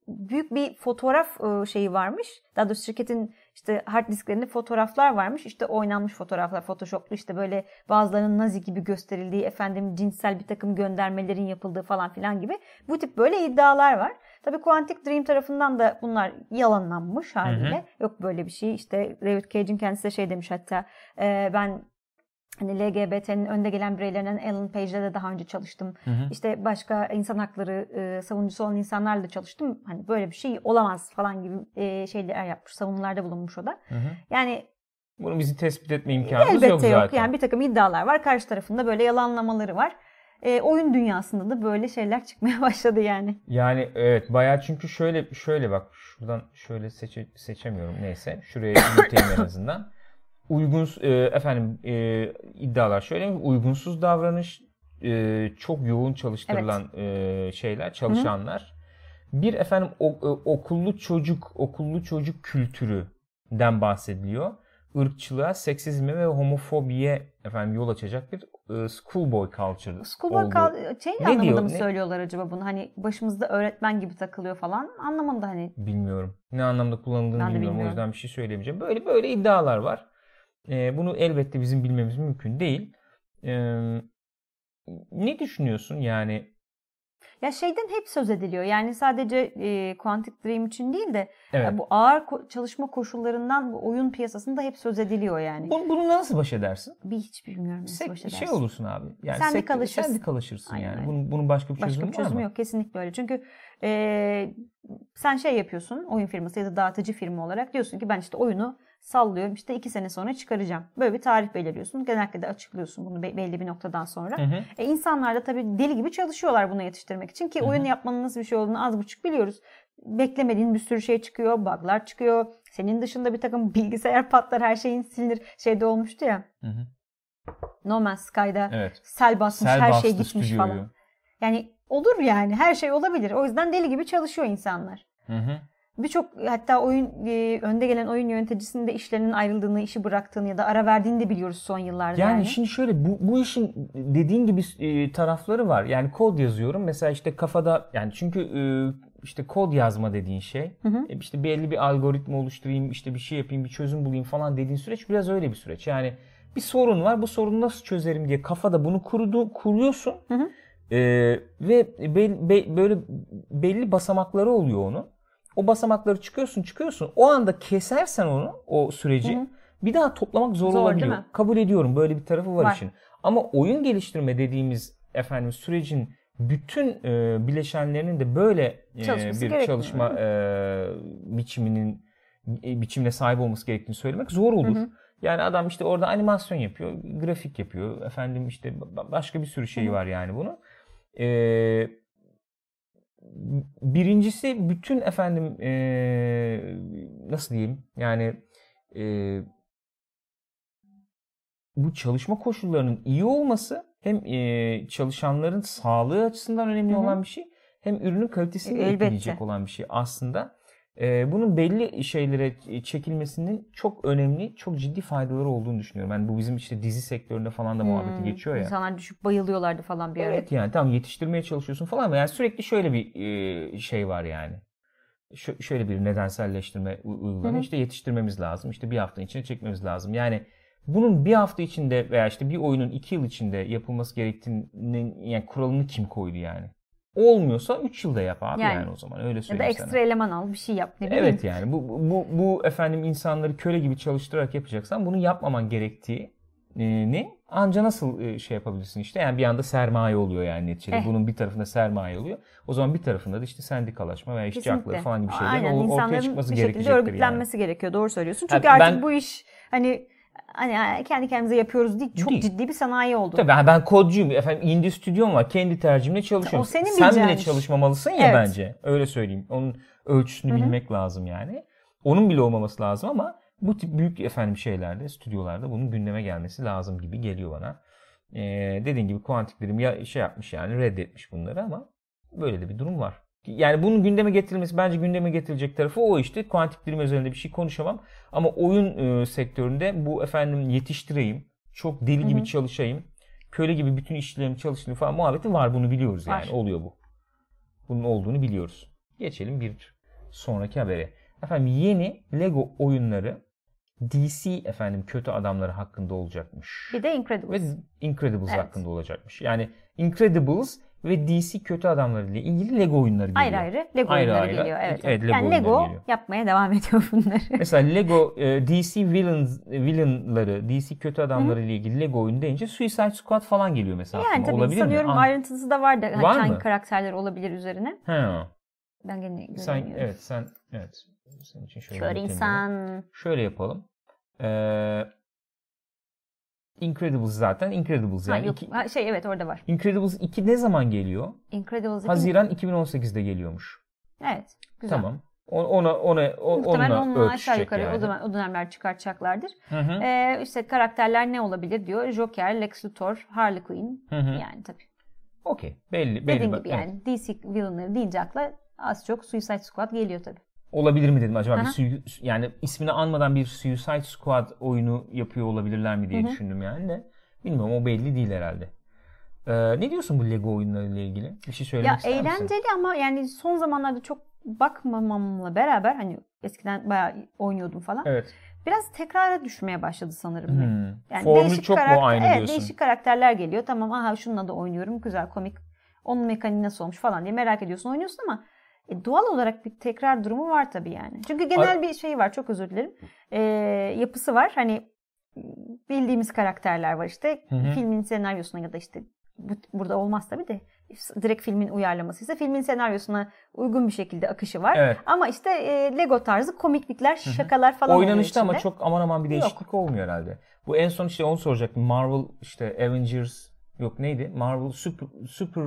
büyük bir fotoğraf e, şeyi varmış. Daha doğrusu şirketin işte hard disklerinde fotoğraflar varmış. İşte oynanmış fotoğraflar, photoshoplu işte böyle bazılarının nazi gibi gösterildiği, efendim cinsel bir takım göndermelerin yapıldığı falan filan gibi. Bu tip böyle iddialar var. Tabii Quantic Dream tarafından da bunlar yalanlanmış haliyle. Yok böyle bir şey. İşte David Cage'in kendisi de şey demiş hatta e, ben hani LGBT'nin önde gelen bireylerinden Ellen Page'le de daha önce çalıştım. Hı hı. İşte başka insan hakları e, savunucusu olan insanlarla da çalıştım. Hani böyle bir şey olamaz falan gibi e, şeyler yapmış. Savunularda bulunmuş o da. Hı hı. Yani Bunu bizi tespit etme imkanımız elbette yok yok. zaten. Yani bir takım iddialar var. Karşı tarafında böyle yalanlamaları var. E, oyun dünyasında da böyle şeyler çıkmaya başladı yani. Yani evet bayağı çünkü şöyle şöyle bak şuradan şöyle seçe, seçemiyorum neyse. Şuraya yürüteyim en azından. Uyguns e, efendim e, iddialar şöyle uygunsuz davranış e, çok yoğun çalıştırılan e, şeyler çalışanlar. Bir efendim o- e, okullu çocuk okullu çocuk kültürüden bahsediliyor. Irkçılığa, seksizme ve homofobiye efendim yol açacak bir e, schoolboy culture. Schoolboy kal- şey Ne anlamında diyor, mı ne- söylüyorlar acaba bunu? Hani başımızda öğretmen gibi takılıyor falan. Anlamında hani. Bilmiyorum. Ne anlamda kullanıldığını de bilmiyorum. O bilmiyorum. yüzden bir şey söyleyemeyeceğim. Böyle böyle iddialar var. Ee, bunu elbette bizim bilmemiz mümkün değil. Ee, ne düşünüyorsun yani? Ya şeyden hep söz ediliyor. Yani sadece e, Quantic Dream için değil de Evet. bu ağır ko- çalışma koşullarından bu oyun piyasasında hep söz ediliyor yani. Bunu, bunu nasıl baş edersin? Bir hiç bilmiyorum nasıl Sek- baş şey edersin. olursun abi. Yani Sendikalaşırsın. Sendikalaşırsın Aynen yani. Bunun, bunun başka bir Başka çözümü bir çözümü var mı? yok. Kesinlikle öyle. Çünkü e, sen şey yapıyorsun oyun firması ya da dağıtıcı firma olarak diyorsun ki ben işte oyunu sallıyorum işte iki sene sonra çıkaracağım. Böyle bir tarih belirliyorsun. Genellikle de açıklıyorsun bunu belli bir noktadan sonra. Hı hı. E, insanlar da tabii deli gibi çalışıyorlar bunu yetiştirmek için ki oyun yapmanın nasıl bir şey olduğunu az buçuk biliyoruz. Beklemediğin bir sürü şey çıkıyor, bug'lar çıkıyor. Senin dışında bir takım bilgisayar patlar, her şeyin silinir. Şeyde olmuştu ya. Hı hı. No Man's Sky'da Evet. sel basmış, Sel her şey gitmiş stüdyoyu. falan. Yani olur yani her şey olabilir. O yüzden deli gibi çalışıyor insanlar. Hı hı. Birçok hatta oyun e, önde gelen oyun yöneticisinin de işlerinin ayrıldığını, işi bıraktığını ya da ara verdiğini de biliyoruz son yıllarda. Yani, Yani, şimdi şöyle bu, bu işin dediğin gibi e, tarafları var. Yani kod yazıyorum. Mesela işte kafada yani çünkü e, işte kod yazma dediğin şey Hı hı. e, işte belli bir algoritma oluşturayım, işte bir şey yapayım, bir çözüm bulayım falan dediğin süreç biraz öyle bir süreç. Yani bir sorun var. Bu sorunu nasıl çözerim diye kafada bunu kurdu, kuruyorsun. Hı hı. E, ve be- be- böyle belli basamakları oluyor onun. O basamakları çıkıyorsun, çıkıyorsun. O anda kesersen onu, o süreci Hı hı. bir daha toplamak zor, Zor, olabiliyor. Kabul ediyorum. Böyle bir tarafı var, Var. işin. Ama oyun geliştirme dediğimiz efendim sürecin bütün e, bileşenlerinin de böyle e, Çalışması bir gerekmiyor, çalışma e, biçiminin e, biçimine sahip olması gerektiğini söylemek zor olur. Hı hı. Yani adam işte orada animasyon yapıyor, grafik yapıyor. Efendim işte ba- başka bir sürü şey var yani bunun. Ee, birincisi bütün efendim ee, nasıl diyeyim yani ee, bu çalışma koşullarının iyi olması hem ee, çalışanların sağlığı açısından önemli Hı hı. olan bir şey hem ürünün kalitesini de Elbette. etkileyecek olan bir şey aslında. Ee, bunun belli şeylere çekilmesinin çok önemli, çok ciddi faydaları olduğunu düşünüyorum. Yani bu bizim işte dizi sektöründe falan da muhabbeti Hmm, geçiyor ya. İnsanlar düşüp bayılıyorlardı falan bir ara. Evet yani tamam yetiştirmeye çalışıyorsun falan ama yani sürekli şöyle bir e, şey var yani. Şö- şöyle bir nedenselleştirme uygulanıyor. İşte yetiştirmemiz lazım. İşte bir hafta içinde çekmemiz lazım. Yani bunun bir hafta içinde veya işte bir oyunun iki yıl içinde yapılması gerektiğinin yani kuralını kim koydu yani? Olmuyorsa 3 yılda yap abi yani, Yani. o zaman öyle Ya da söyleyeyim ekstra sana. eleman al bir şey yap ne bileyim. Evet yani bu, bu, bu efendim insanları köle gibi çalıştırarak yapacaksan bunu yapmaman gerektiğini anca nasıl e, şey yapabilirsin işte yani bir anda sermaye oluyor yani neticede. Eh. Bunun bir tarafında sermaye oluyor. O zaman bir tarafında da işte sendikalaşma veya işçi hakları falan gibi şeylerin Aynen or- ortaya insanların çıkması bir şekilde gerekecektir yani. örgütlenmesi gerekiyor. Doğru söylüyorsun. Çünkü artık ben- bu iş hani hani kendi kendimize yapıyoruz değil. Çok Değil. ciddi bir sanayi oldu. Tabii ben, ben kodcuyum. Efendim indie stüdyom var. Kendi tercihimle çalışıyorum. O senin Sen bile iş. çalışmamalısın ya Evet. bence. Öyle söyleyeyim. Onun ölçüsünü Hı hı. bilmek lazım yani. Onun bile olmaması lazım ama bu tip büyük efendim şeylerde, stüdyolarda bunun gündeme gelmesi lazım gibi geliyor bana. Ee, dediğin gibi kuantik birim ya şey yapmış yani reddetmiş bunları ama böyle de bir durum var. Yani bunun gündeme getirilmesi bence gündeme getirilecek tarafı o işte. Kuantik birim üzerinde bir şey konuşamam. Ama oyun e, sektöründe bu efendim yetiştireyim, çok deli gibi Hı hı. çalışayım, köle gibi bütün işlerimi çalıştırayım falan muhabbeti var. Bunu biliyoruz yani. Var. Oluyor bu. Bunun olduğunu biliyoruz. Geçelim bir sonraki habere. Efendim yeni Lego oyunları DC efendim kötü adamları hakkında olacakmış. Bir de Incredibles. Ve Incredibles Evet. hakkında olacakmış. Yani Incredibles ve DC kötü adamları ile ilgili Lego oyunları geliyor. Ayrı ayrı Lego Ayrı oyunları ayrı. geliyor. Evet. Evet, Lego yani Lego geliyor. yapmaya devam ediyor bunları. Mesela Lego e, DC villains, villainları, DC kötü adamları ile ilgili Lego oyunu deyince Suicide Squad falan geliyor mesela. yani tabii Olabilir mi? sanıyorum An- ayrıntısı da var da Var hangi mı? karakterler olabilir üzerine. Ha. Ben gene Sen evet sen evet. Senin için şöyle, Kör insan. Şöyle yapalım. Ee, Incredibles zaten Incredibles Ha, yani. yok. iki- Ha, şey evet orada var. Incredibles 2 ne zaman geliyor? Incredibles 2. Haziran 2018'de geliyormuş. Evet. Güzel. Tamam. Ona ona o- Muhtemelen onunla onunla aşağı yukarı yani. o zaman o dönemler çıkartacaklardır. Hı hı. Ee, işte karakterler ne olabilir diyor. Joker, Lex Luthor, Harley Quinn. Hı hı. Yani tabii. Okey. Belli belli. Dediğim gibi evet. yani DC villainları deyince akla az çok Suicide Squad geliyor tabii. Olabilir mi dedim acaba bir Aha. sui- yani ismini anmadan bir Suicide Squad oyunu yapıyor olabilirler mi diye Hı hı. düşündüm yani de. Bilmiyorum o belli değil herhalde. Ee, ne diyorsun bu Lego oyunlarıyla ilgili? Bir şey söylemek Ya ister misin? eğlenceli ama yani son zamanlarda çok bakmamamla beraber hani eskiden bayağı oynuyordum falan. Evet. Biraz tekrara düşmeye başladı sanırım. Hmm. Yani Formül değişik çok mu karakter- aynı evet, diyorsun? değişik karakterler geliyor. Tamam aha şununla da oynuyorum. Güzel komik. Onun mekaniği nasıl olmuş falan diye merak ediyorsun. Oynuyorsun ama e, doğal olarak bir tekrar durumu var tabii yani. Çünkü genel bir şey var. Çok özür dilerim. E, yapısı var. Hani bildiğimiz karakterler var işte. Hı hı. Filmin senaryosuna ya da işte bu, burada olmaz tabii de direkt filmin uyarlamasıysa filmin senaryosuna uygun bir şekilde akışı var. Evet. Ama işte e, Lego tarzı komiklikler, şakalar falan Oynanışta ama çok aman aman bir değişiklik olmuyor herhalde. Bu en son işte onu soracaktım. Marvel işte Avengers yok neydi? Marvel Super Super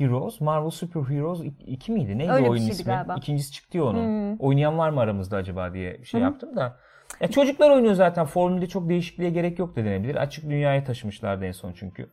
Heroes, Marvel Super Heroes 2 miydi? Neydi Öyle oyunun ismi? galiba. İkincisi çıktı ya onun. Hmm. Oynayan var mı aramızda acaba diye şey hı. yaptım da. Ya çocuklar oynuyor zaten. Formülde çok değişikliğe gerek yok da denebilir. Açık dünyaya taşımışlardı en son çünkü.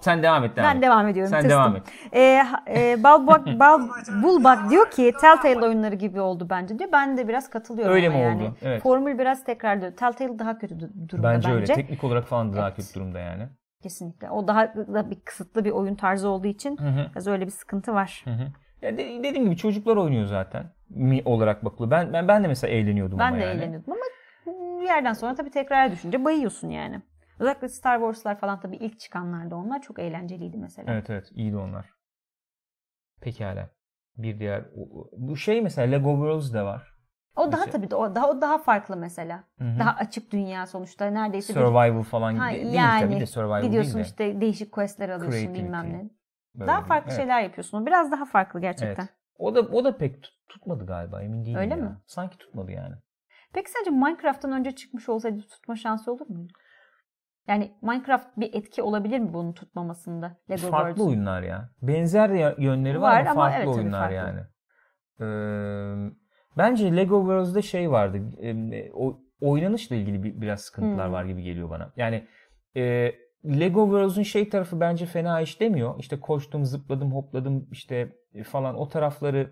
Sen devam et. Devam Ben et. devam ediyorum. Sen devam et. E, ha- e, Balbak, Bal, Bulbak diyor ki Telltale oyunları gibi oldu bence diyor. Ben de biraz katılıyorum Öyle mi yani. oldu? Evet. Formül biraz tekrarlıyor. Telltale daha kötü du- durumda Bence, bence. öyle. Teknik olarak falan da daha Evet. kötü durumda yani. Kesinlikle. O daha da bir kısıtlı bir oyun tarzı olduğu için Hı hı. biraz öyle bir sıkıntı var. Hı hı. Ya de- dediğim gibi çocuklar oynuyor zaten mi olarak bakılıyor. Ben ben, ben de mesela eğleniyordum Ben ama de yani. eğleniyordum ama bir yerden sonra tabii tekrara düşünce bayıyorsun yani. Özellikle Star Wars'lar falan tabii ilk çıkanlarda onlar çok eğlenceliydi mesela. Evet evet iyiydi onlar. Pekala. Bir diğer bu şey mesela Lego Worlds de var. O daha tabii de o daha o daha farklı mesela. Hı hı. Daha açık dünya sonuçta neredeyse bir Survival falan Ha, gibi değil yani tabii de survival gidiyorsun değil de. işte değişik questler alıyorsun Creativity. bilmem ne. Böyle Daha bir- farklı evet, şeyler yapıyorsun. Biraz daha farklı gerçekten. Evet. O da o da pek tut- tutmadı galiba emin değilim Öyle ya. mi? Sanki tutmadı yani. Peki sence Minecraft'tan önce çıkmış olsaydı tutma şansı olur mu? Yani Minecraft bir etki olabilir mi bunun tutmamasında? Lego farklı Worlds'un? oyunlar ya. Benzer yönleri var, Var ama ama farklı evet, tabii oyunlar farklı. yani. Ee, bence Lego Worlds'da şey vardı. e, o oynanışla ilgili bir, biraz sıkıntılar Hmm. var gibi geliyor bana. Yani e, Lego Worlds'un şey tarafı bence fena işlemiyor. İşte koştum, zıpladım, hopladım işte e, falan o tarafları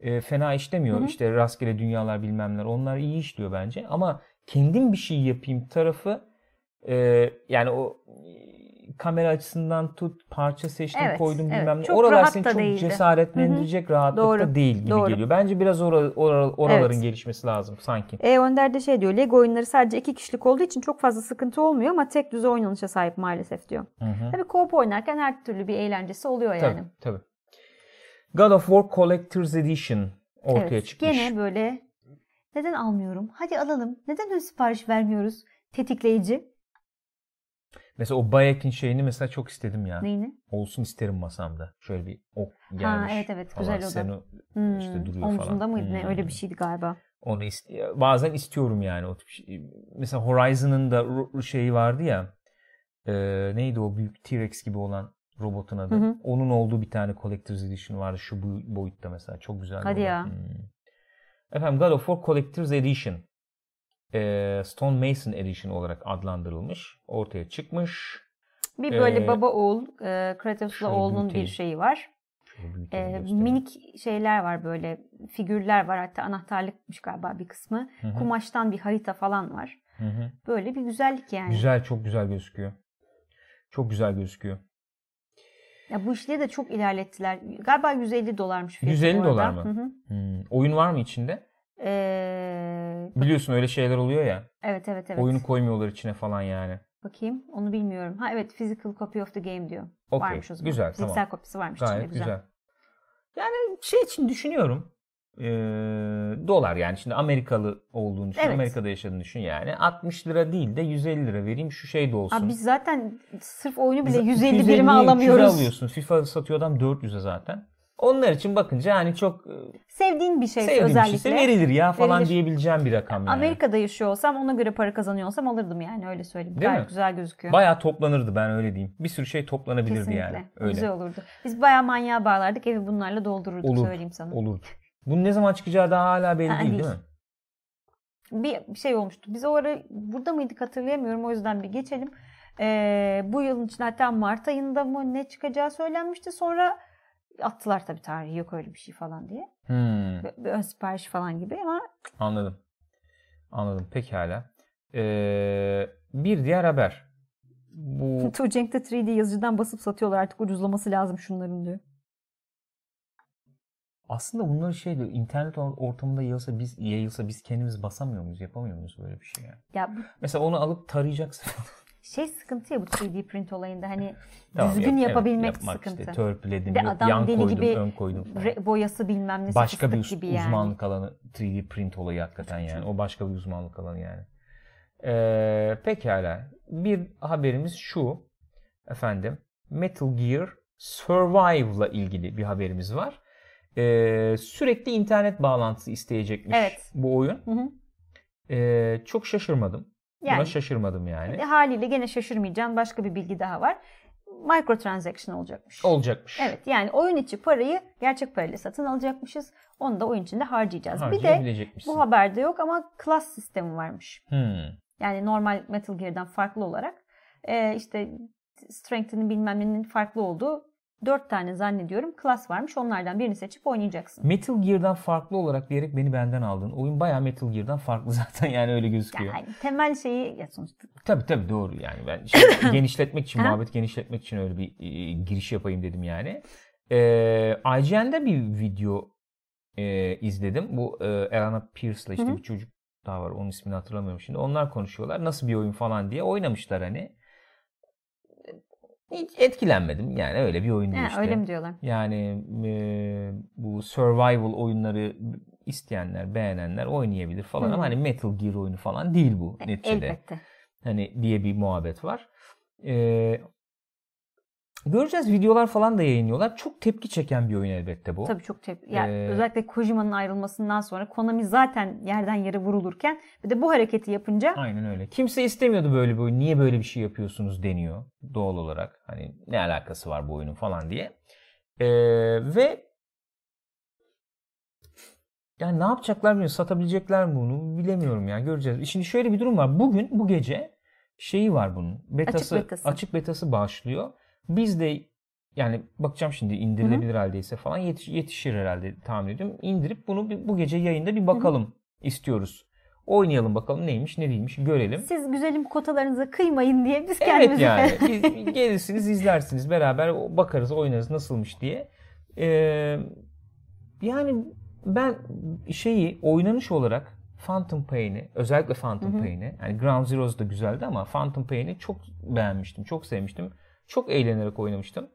e, fena işlemiyor. Hı hı. İşte rastgele dünyalar bilmemler. Onlar iyi işliyor bence. Ama kendim bir şey yapayım tarafı e, yani o kamera açısından tut, parça seçtim, Evet, koydum evet. bilmem ne. Çok Oralar seni çok değildi. cesaretlendirecek rahatlıkta Doğru, değil gibi doğru. geliyor. Bence biraz ora- ora- oraların Evet. gelişmesi lazım sanki. E Önder de şey diyor. Lego oyunları sadece iki kişilik olduğu için çok fazla sıkıntı olmuyor ama tek düze oynanışa sahip maalesef diyor. Hı hı. Tabii co-op oynarken her türlü bir eğlencesi oluyor yani. Tabii, tabii. God of War Collector's Edition ortaya evet. çıkmış. Gene böyle neden almıyorum? Hadi alalım. Neden ön sipariş vermiyoruz? Tetikleyici. Mesela o Bayek'in şeyini mesela çok istedim ya. Neyini? Olsun isterim masamda. Şöyle bir ok Ha, gelmiş. evet, evet, falan. güzel o da. Seno Hmm, işte duruyor omzunda falan. mıydı ne? Hmm. Öyle bir şeydi galiba. Onu iste- bazen istiyorum yani o tip şey. Mesela Horizon'ın da şeyi vardı ya. e, neydi o büyük T-Rex gibi olan robotun adı. Hı hı. Onun olduğu bir tane Collector's Edition vardı şu boyutta mesela. Çok güzel. Hadi ya. Efendim God of War Collector's Edition. E, Stone Mason Edition olarak adlandırılmış. Ortaya çıkmış. Bir böyle Ee, baba oğul, e, Kratos'la oğlunun bir şeyi var. E, minik şeyler var böyle figürler var hatta anahtarlıkmış galiba bir kısmı. Hı hı, Kumaştan bir harita falan var. hı hı. Böyle bir güzellik yani. Güzel, çok güzel gözüküyor. Çok güzel gözüküyor. Ya bu işleri de çok ilerlettiler. Galiba 150 dolarmış fiyatı 150 bu arada. dolar mı? Hı hı. Hmm. Oyun var mı içinde? Ee, Biliyorsun öyle şeyler oluyor ya. evet evet evet. Oyunu koymuyorlar içine falan yani. Bakayım onu bilmiyorum. Ha evet physical copy of the game diyor. Okey, Varmış o zaman. güzel, Fiziksel tamam. kopyası varmış Gayet içinde güzel. güzel. Yani şey için düşünüyorum. Ee, dolar yani şimdi Amerikalı olduğunu düşün. Evet. Amerika'da yaşadığını düşün yani. 60 lira değil de 150 lira vereyim şu şey de olsun. Abi biz zaten sırf oyunu bile Biz 150 250'ye birime 300'e alamıyoruz. alıyorsun. FIFA satıyor adam 400'e zaten. Onlar için bakınca hani çok e, Sevdiğin bir şey sevdiğim bir özellikle. şeyse verilir ya falan Verilir. diyebileceğim bir rakam yani. Amerika'da yaşıyor olsam ona göre para kazanıyor olsam alırdım yani öyle söyleyeyim. Değil Gayet mi? güzel gözüküyor. Bayağı toplanırdı ben öyle diyeyim. Bir sürü şey toplanabilirdi Kesinlikle. yani. Öyle. Güzel olurdu. Biz bayağı manyağa bağlardık evi bunlarla doldururduk Olur. söyleyeyim sana. Olurdu. Bunun ne zaman çıkacağı daha hala belli Ha, değil, değil. değil mi? bir bir şey olmuştu. Biz o ara burada mıydık hatırlayamıyorum. O yüzden bir geçelim. Ee, bu yılın için hatta Mart ayında mı ne çıkacağı söylenmişti. Sonra attılar tabii tarihi yok öyle bir şey falan diye. Hmm, Bir, bir ön sipariş falan gibi ama anladım. Anladım. Pekala. Ee, bir diğer haber. Bu Tuğcenk'te 3D yazıcıdan basıp satıyorlar artık ucuzlaması lazım şunların diyor. aslında bunları şey diyor, internet or- ortamında yayılsa biz yayılsa biz kendimiz basamıyor muyuz? Yapamıyor muyuz böyle bir şey yani? Ya bu Mesela onu alıp tarayacaksın. şey sıkıntı ya bu 3D print olayında hani Tamam, düzgün yap- evet, yapabilmek yapmak sıkıntı. Işte, törpüledim, de yok, adam yan deli koydum, gibi ön koydum falan. Re- boyası bilmem ne başka bir gibi yani. uzmanlık alanı 3D print olayı hakikaten yani. O başka bir uzmanlık alanı yani. Ee, pekala. Bir haberimiz şu. Efendim. Metal Gear Survive'la ilgili bir haberimiz var. Ee, sürekli internet bağlantısı isteyecekmiş Evet. bu oyun. Hı hı. Ee, çok şaşırmadım. Buna Yani şaşırmadım yani. E, haliyle gene şaşırmayacağım başka bir bilgi daha var. Microtransaction olacakmış. Olacakmış. Evet yani oyun içi parayı gerçek parayla satın alacakmışız. Onu da oyun içinde harcayacağız. Bir de bu haberde yok ama class sistemi varmış. Hmm. Yani normal Metal Gear'dan farklı olarak e, işte strength'inin bilmem nenin farklı olduğu dört tane zannediyorum class varmış. Onlardan birini seçip oynayacaksın. Metal Gear'dan farklı olarak diyerek beni benden aldın. Oyun bayağı Metal Gear'dan farklı zaten yani öyle gözüküyor. Yani temel şeyi ya sonuçta Tabii tabii doğru yani ben şimdi genişletmek için muhabbet genişletmek için öyle bir e, giriş yapayım dedim yani. Ee, IGN'de bir video e, izledim. Bu e, Elana Pierce'la işte Hı hı. bir çocuk daha var onun ismini hatırlamıyorum şimdi. Onlar konuşuyorlar nasıl bir oyun falan diye oynamışlar hani. Hiç etkilenmedim yani öyle bir oyun değil Ha, işte. öyle mi diyorlar? Yani e, bu survival oyunları isteyenler, beğenenler oynayabilir falan Hı. ama hani Metal Gear oyunu falan değil bu E, neticede. Elbette. Hani diye bir muhabbet var. Ee, göreceğiz videolar falan da yayınlıyorlar. Çok tepki çeken bir oyun elbette bu. Tabii çok tepki. Yani Ee, özellikle Kojima'nın ayrılmasından sonra Konami zaten yerden yere vurulurken bir de bu hareketi yapınca Aynen öyle. Kimse istemiyordu böyle bir oyun. Niye böyle bir şey yapıyorsunuz deniyor doğal olarak. Hani ne alakası var bu oyunun falan diye. Ee, ve yani ne yapacaklar bilmiyorum. Satabilecekler mi bunu bilemiyorum ya. Göreceğiz. Şimdi şöyle bir durum var. Bugün bu gece şeyi var bunun. Betası, Açık betası. açık betası başlıyor. Biz de yani bakacağım şimdi indirilebilir haldeyse falan yetiş- yetişir herhalde tahmin ediyorum. İndirip bunu bir- bu gece yayında bir bakalım istiyoruz. Oynayalım bakalım neymiş ne değilmiş görelim. siz güzelim kotalarınıza kıymayın diye biz Evet kendimizi yani biz gelirsiniz izlersiniz beraber bakarız oynarız nasılmış diye. Ee, yani ben şeyi oynanış olarak Phantom Pain'i özellikle Phantom. Pain'i yani Ground Zeroes da güzeldi ama Phantom Pain'i çok beğenmiştim. Çok sevmiştim. Çok eğlenerek oynamıştım.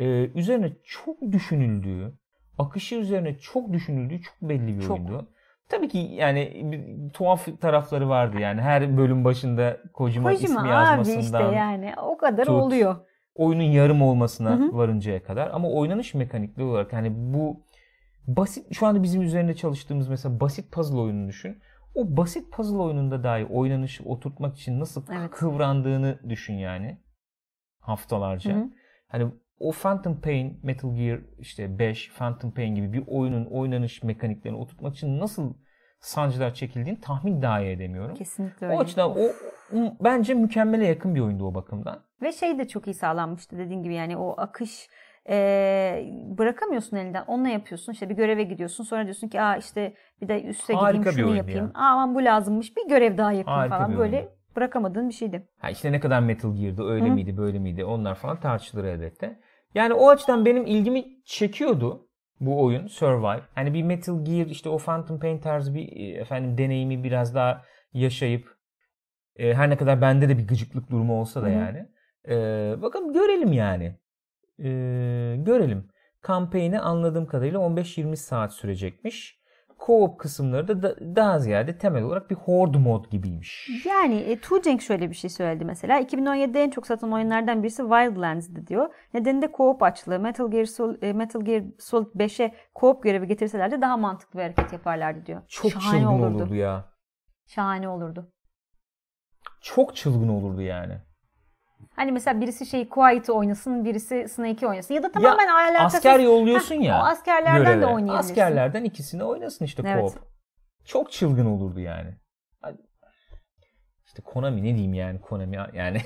Ee, üzerine çok düşünüldüğü akışı üzerine çok düşünüldüğü çok belli bir Çok. oyundu. Tabii ki yani bir tuhaf tarafları vardı yani her bölüm başında Kojima, ismi Kojima abi yazmasından işte yani o kadar tut. oluyor. oyunun yarım olmasına Hı hı. varıncaya kadar ama oynanış mekanikli olarak yani bu basit şu anda bizim üzerinde çalıştığımız mesela basit puzzle oyununu düşün. O basit puzzle oyununda dahi oynanışı oturtmak için nasıl Evet. kıvrandığını düşün yani haftalarca. Hı hı. Hani o Phantom Pain, Metal Gear işte 5, Phantom Pain gibi bir oyunun oynanış mekaniklerini oturtmak için nasıl sancılar çekildiğini tahmin dahi edemiyorum. Kesinlikle öyle. O açıdan o, bence mükemmele yakın bir oyundu o bakımdan. Ve şey de çok iyi sağlanmıştı dediğin gibi yani o akış e, bırakamıyorsun elinden. Onunla yapıyorsun. İşte bir göreve gidiyorsun. Sonra diyorsun ki aa işte bir de üste Harika gideyim şunu yapayım. ya. Aa aman bu lazımmış. Bir görev daha yapayım Harika falan. Böyle oyundu. Bırakamadığın bir şeydi. Ha işte ne kadar Metal Gear'dı öyle Hı. miydi böyle miydi onlar falan tartışılır elbette. Yani o açıdan benim ilgimi çekiyordu bu oyun Survive. Hani bir Metal Gear işte o Phantom Pain tarzı bir e, efendim deneyimi biraz daha yaşayıp e, her ne kadar bende de bir gıcıklık durumu olsa da Hı hı. yani. E, bakalım görelim yani. E, görelim. Kampanyayı anladığım kadarıyla 15-20 saat sürecekmiş. Co-op kısımları da, da daha ziyade temel olarak bir horde mod gibiymiş. Yani e, Tujenk şöyle bir şey söyledi mesela. 2017'de en çok satan oyunlardan birisi Wildlands'dı diyor. Nedeni de co-op açlığı. Metal Gear, Sol, e, Metal Gear Solid 5'e co-op görevi getirselerdi daha mantıklı bir hareket yaparlardı diyor. Çok Şahane çılgın olurdu. olurdu ya. Şahane olurdu. Çok çılgın olurdu yani. Hani mesela birisi şey Quiet'i oynasın, birisi Snake'i oynasın. Ya da tamamen alakasız. Asker yolluyorsun Heh, ya. O askerlerden göreve. de oynayabilirsin. Askerlerden ikisini oynasın işte Evet. co-op. Çok çılgın olurdu yani. İşte Konami ne diyeyim yani Konami yani.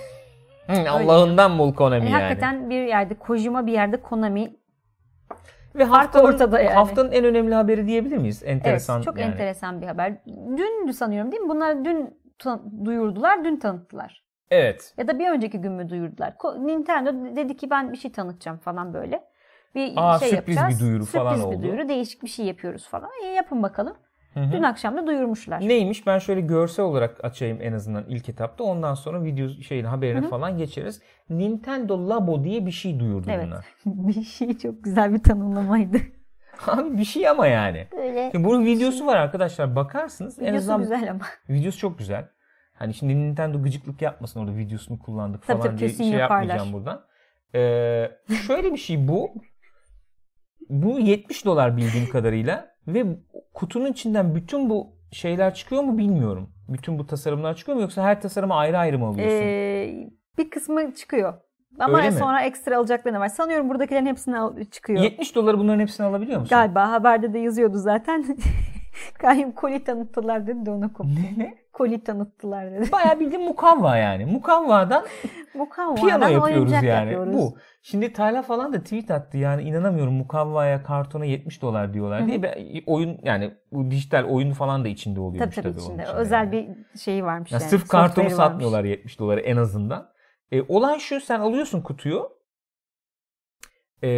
Allah'ından bol Konami Yani yani. Hakikaten bir yerde Kojima bir yerde Konami. Ve haftanın, ortada yani. haftanın en önemli haberi diyebilir miyiz? Enteresan evet çok yani. enteresan bir haber. Dün sanıyorum değil mi? Bunlar dün duyurdular, dün tanıttılar. Evet. Ya da bir önceki gün mü duyurdular? Nintendo dedi ki ben bir şey tanıtacağım falan böyle. Bir Aa, şey sürpriz yapacağız. bir duyuru falan Sürpriz bir oldu. duyuru, değişik bir şey yapıyoruz falan. E, yapın bakalım. Hı hı. Dün akşam da duyurmuşlar. Neymiş? Ben şöyle görsel olarak açayım en azından ilk etapta. Ondan sonra video şeyin haberine Hı hı. falan geçeriz. Nintendo Labo diye bir şey duyurdu Evet. bunlar. bir şey çok güzel bir tanımlamaydı. Abi bir şey ama yani. Böyle Şimdi bunun videosu var arkadaşlar. Bakarsınız. en videosu azından güzel ama. videosu çok güzel. Hani şimdi Nintendo gıcıklık yapmasın orada videosunu kullandık falan tabii, diye şey yaparlar. yapmayacağım buradan. Ee, şöyle bir şey bu. Bu 70 dolar bildiğim kadarıyla ve kutunun içinden bütün bu şeyler çıkıyor mu bilmiyorum. Bütün bu tasarımlar çıkıyor mu yoksa her tasarıma ayrı ayrı mı alıyorsun? Ee, bir kısmı çıkıyor. Ama Öyle mi? sonra ekstra alacakları var. Sanıyorum buradakilerin hepsini al- çıkıyor. 70 doları bunların hepsini alabiliyor musun? Galiba haberde de yazıyordu zaten. Kayyum koli tanıttılar dedi de ona koptu. Ne? Koli tanıttılar dedi. Bayağı bildiğin mukavva yani. Mukavvadan Mukavvadan piyano yapıyoruz yani. yapıyoruz. Bu. Şimdi Tayla falan da tweet attı yani inanamıyorum mukavvaya kartona 70 dolar diyorlar diye. Ben- oyun yani bu dijital oyun falan da içinde Tabii oluyormuş tabii tabii, onun içinde. Özel yani. bir şeyi varmış Ya yani. sırf kartonu varmış. satmıyorlar 70 doları en azından. E, olay şu sen alıyorsun kutuyu. E,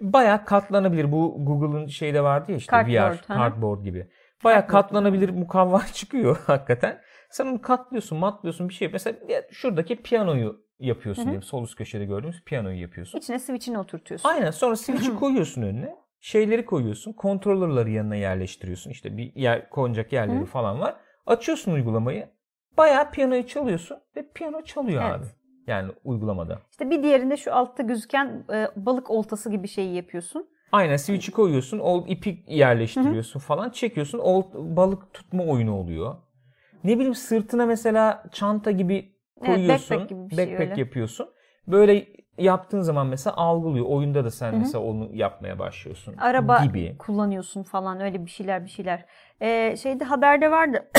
bayağı katlanabilir. Bu Google'ın şeyde vardı ya işte Cardboard, VR, hı. cardboard gibi. Cardboard. katlanabilir mukavva çıkıyor hakikaten. Sen onu katlıyorsun, matlıyorsun bir şey. Mesela şuradaki piyanoyu yapıyorsun Hı hı. diyelim. Sol üst köşede gördüğümüz piyanoyu yapıyorsun. İçine switch'ini oturtuyorsun. Aynen sonra switch'i koyuyorsun önüne. Şeyleri koyuyorsun. Controller'ları yanına yerleştiriyorsun. İşte bir yer konacak yerleri Hı. falan var. Açıyorsun uygulamayı. Bayağı piyanoyu çalıyorsun ve piyano çalıyor Evet. abi. Yani uygulamada. İşte bir diğerinde şu altta gözüken e, balık oltası gibi şeyi yapıyorsun. Aynen switch'i koyuyorsun. O ipi yerleştiriyorsun falan. Çekiyorsun. O balık tutma oyunu oluyor. Ne bileyim sırtına mesela çanta gibi koyuyorsun. backpack gibi bir şey backpack öyle. yapıyorsun. Böyle yaptığın zaman mesela algılıyor. Oyunda da sen Hı hı. mesela onu yapmaya başlıyorsun. Araba gibi. kullanıyorsun falan öyle bir şeyler bir şeyler. Ee, şeyde haberde vardı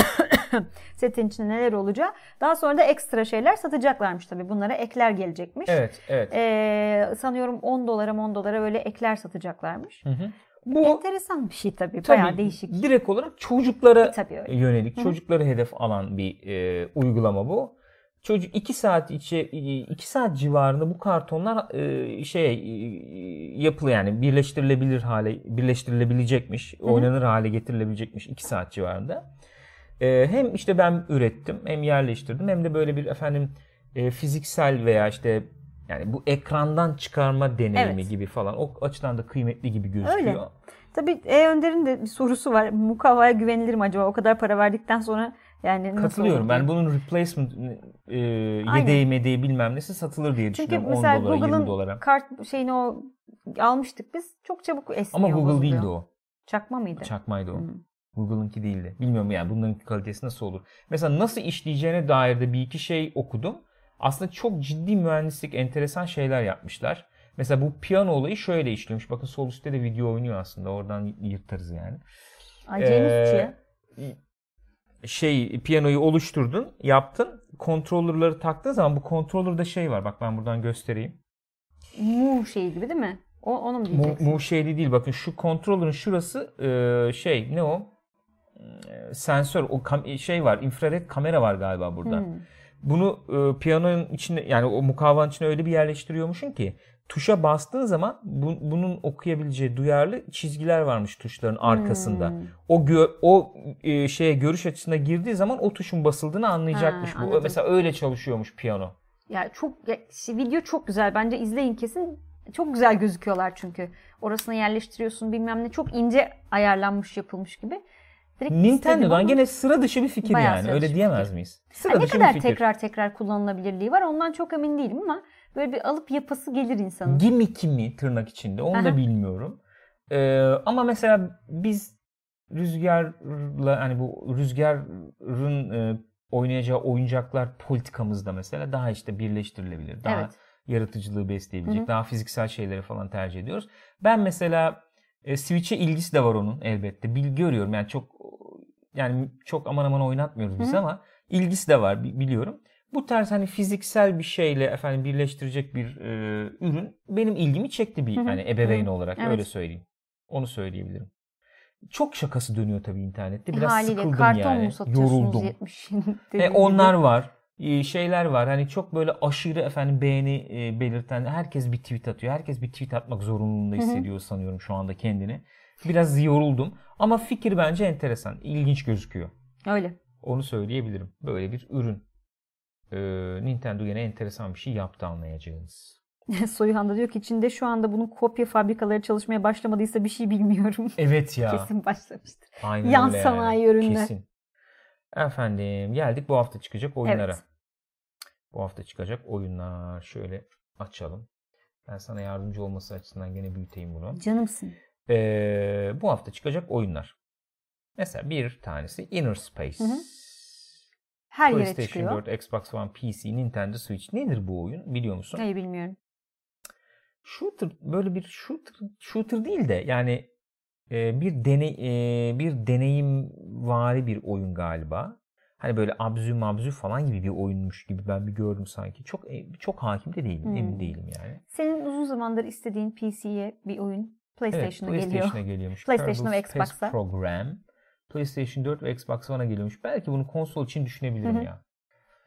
setin içinde neler olacağı. Daha sonra da ekstra şeyler satacaklarmış tabii. Bunlara ekler gelecekmiş. Evet, evet. Ee, sanıyorum 10 dolara 10 dolara böyle ekler satacaklarmış. Hı hı. Bu Enteresan bir şey tabii. tabii Bayağı değişik. direkt olarak çocuklara Tabii öyle. yönelik, Hı hı. çocukları hedef alan bir e, uygulama bu. Çocuk 2 saat içe 2 saat civarında bu kartonlar e, şey e, yapılı yani birleştirilebilir hale birleştirilebilecekmiş, hı. oynanır hale getirilebilecekmiş 2 saat civarında. E, hem işte ben ürettim, hem yerleştirdim hem de böyle bir efendim e, fiziksel veya işte yani bu ekrandan çıkarma deneyimi Evet. gibi falan o açıdan da kıymetli gibi gözüküyor. Öyle. Tabii E Önder'in de bir sorusu var. Mukavva'ya güvenilir mi acaba? O kadar para verdikten sonra yani Katılıyorum. Ben bunun replacement e, Aynen. yedeği medeği bilmem nesi satılır diye Çünkü düşünüyorum. 10 mesela dolara 20 Google'ın kart şeyini o almıştık biz. Çok çabuk esniyor. Ama Google bozuluyor. değildi o. Çakma mıydı? Çakmaydı o. Hı. Google'ınki değildi. Bilmiyorum yani bunların kalitesi nasıl olur. Mesela nasıl işleyeceğine dair de bir iki şey okudum. Aslında çok ciddi mühendislik enteresan şeyler yapmışlar. Mesela bu piyano olayı şöyle işliyormuş. Bakın sol üstte de video oynuyor aslında. Oradan yırtarız yani. Acayip Ee, şey. piyanoyu oluşturdun, yaptın. Kontrollerleri taktığın zaman bu kontrollerde şey var. Bak ben buradan göstereyim. Mu şeyi gibi değil mi? O, onu mu Mu, diyeceksin? mu şeyli değil. Bakın şu kontrollerin şurası e, şey ne o? E, Sensör o kam- şey var. infrared kamera var galiba burada. Hmm. Bunu e, piyanonun içine yani o mukavvanın içine öyle bir yerleştiriyormuşsun ki tuşa bastığın zaman bu- bunun okuyabileceği duyarlı çizgiler varmış tuşların arkasında. Hmm. O gö- o e, şeye görüş açısına girdiği zaman o tuşun basıldığını anlayacakmış. Ha, bu anladım. mesela öyle çalışıyormuş piyano. Ya çok ya, video çok güzel. Bence izleyin kesin. Çok güzel gözüküyorlar çünkü. Orasına yerleştiriyorsun bilmem ne. Çok ince ayarlanmış yapılmış gibi. Direkt ama gene sıra dışı bir fikir Bayağı yani. Öyle diyemez fikir. miyiz? Ha, Sıra ne dışı kadar bir fikir. tekrar tekrar kullanılabilirliği var ondan çok emin değilim ama böyle bir alıp yapası gelir insanın. Gimmick mi tırnak içinde onu Aha. da bilmiyorum. Ee, ama mesela biz rüzgarla hani bu rüzgarın e, oynayacağı oyuncaklar politikamızda mesela daha işte birleştirilebilir. Daha Evet. yaratıcılığı besleyebilecek. Hı hı. Daha fiziksel şeyleri falan tercih ediyoruz. Ben mesela e, Switch'e ilgisi de var onun elbette. Bil görüyorum yani çok yani çok aman aman oynatmıyoruz biz Hı ama ilgisi de var bi- biliyorum. Bu tarz hani fiziksel bir şeyle efendim birleştirecek bir e, ürün benim ilgimi çekti bir Hı hani ebeveyn Hı. olarak Evet. öyle söyleyeyim. Onu söyleyebilirim. Çok şakası dönüyor tabii internette. Biraz Haliyle sıkıldım karton yani. mu Yoruldum. 70 E, onlar gibi. var. E, şeyler var. Hani çok böyle aşırı efendim beğeni e, belirten herkes bir tweet atıyor. Herkes bir tweet atmak zorunluluğunda hissediyor sanıyorum şu anda kendini. Biraz yoruldum. Ama fikir bence enteresan. İlginç gözüküyor. Öyle. Onu söyleyebilirim. Böyle bir ürün. Ee, Nintendo yine enteresan bir şey yaptı anlayacağınız. Soyuhan da diyor ki içinde şu anda bunun kopya fabrikaları çalışmaya başlamadıysa bir şey bilmiyorum. Evet ya. Kesin başlamıştır. Aynen Yan öyle sanayi ürünler. Kesin. Efendim geldik bu hafta çıkacak oyunlara. Evet. Bu hafta çıkacak oyunlar. Şöyle açalım. Ben sana yardımcı olması açısından gene büyüteyim bunu. Canımsın. Ee, bu hafta çıkacak oyunlar. Mesela bir tanesi Inner Space. Hı hı. Her yere PlayStation çıkıyor. 4, Xbox One, PC, Nintendo Switch. Nedir bu oyun biliyor musun? Hayır bilmiyorum. Shooter böyle bir shooter shooter değil de yani e, bir deney e, bir deneyim vari bir oyun galiba. Hani böyle abzü mabzü falan gibi bir oyunmuş gibi ben bir gördüm sanki. Çok e, çok hakim de değilim. Hmm. Emin değilim yani. Senin uzun zamandır istediğin PC'ye bir oyun PlayStation'a evet, geliyor. PlayStation'a geliyormuş. PlayStation'a ve Kerbal Space Xbox'a. Program. PlayStation 4 ve Xbox One'a geliyormuş. Belki bunu konsol için düşünebilirim Hı hı. ya.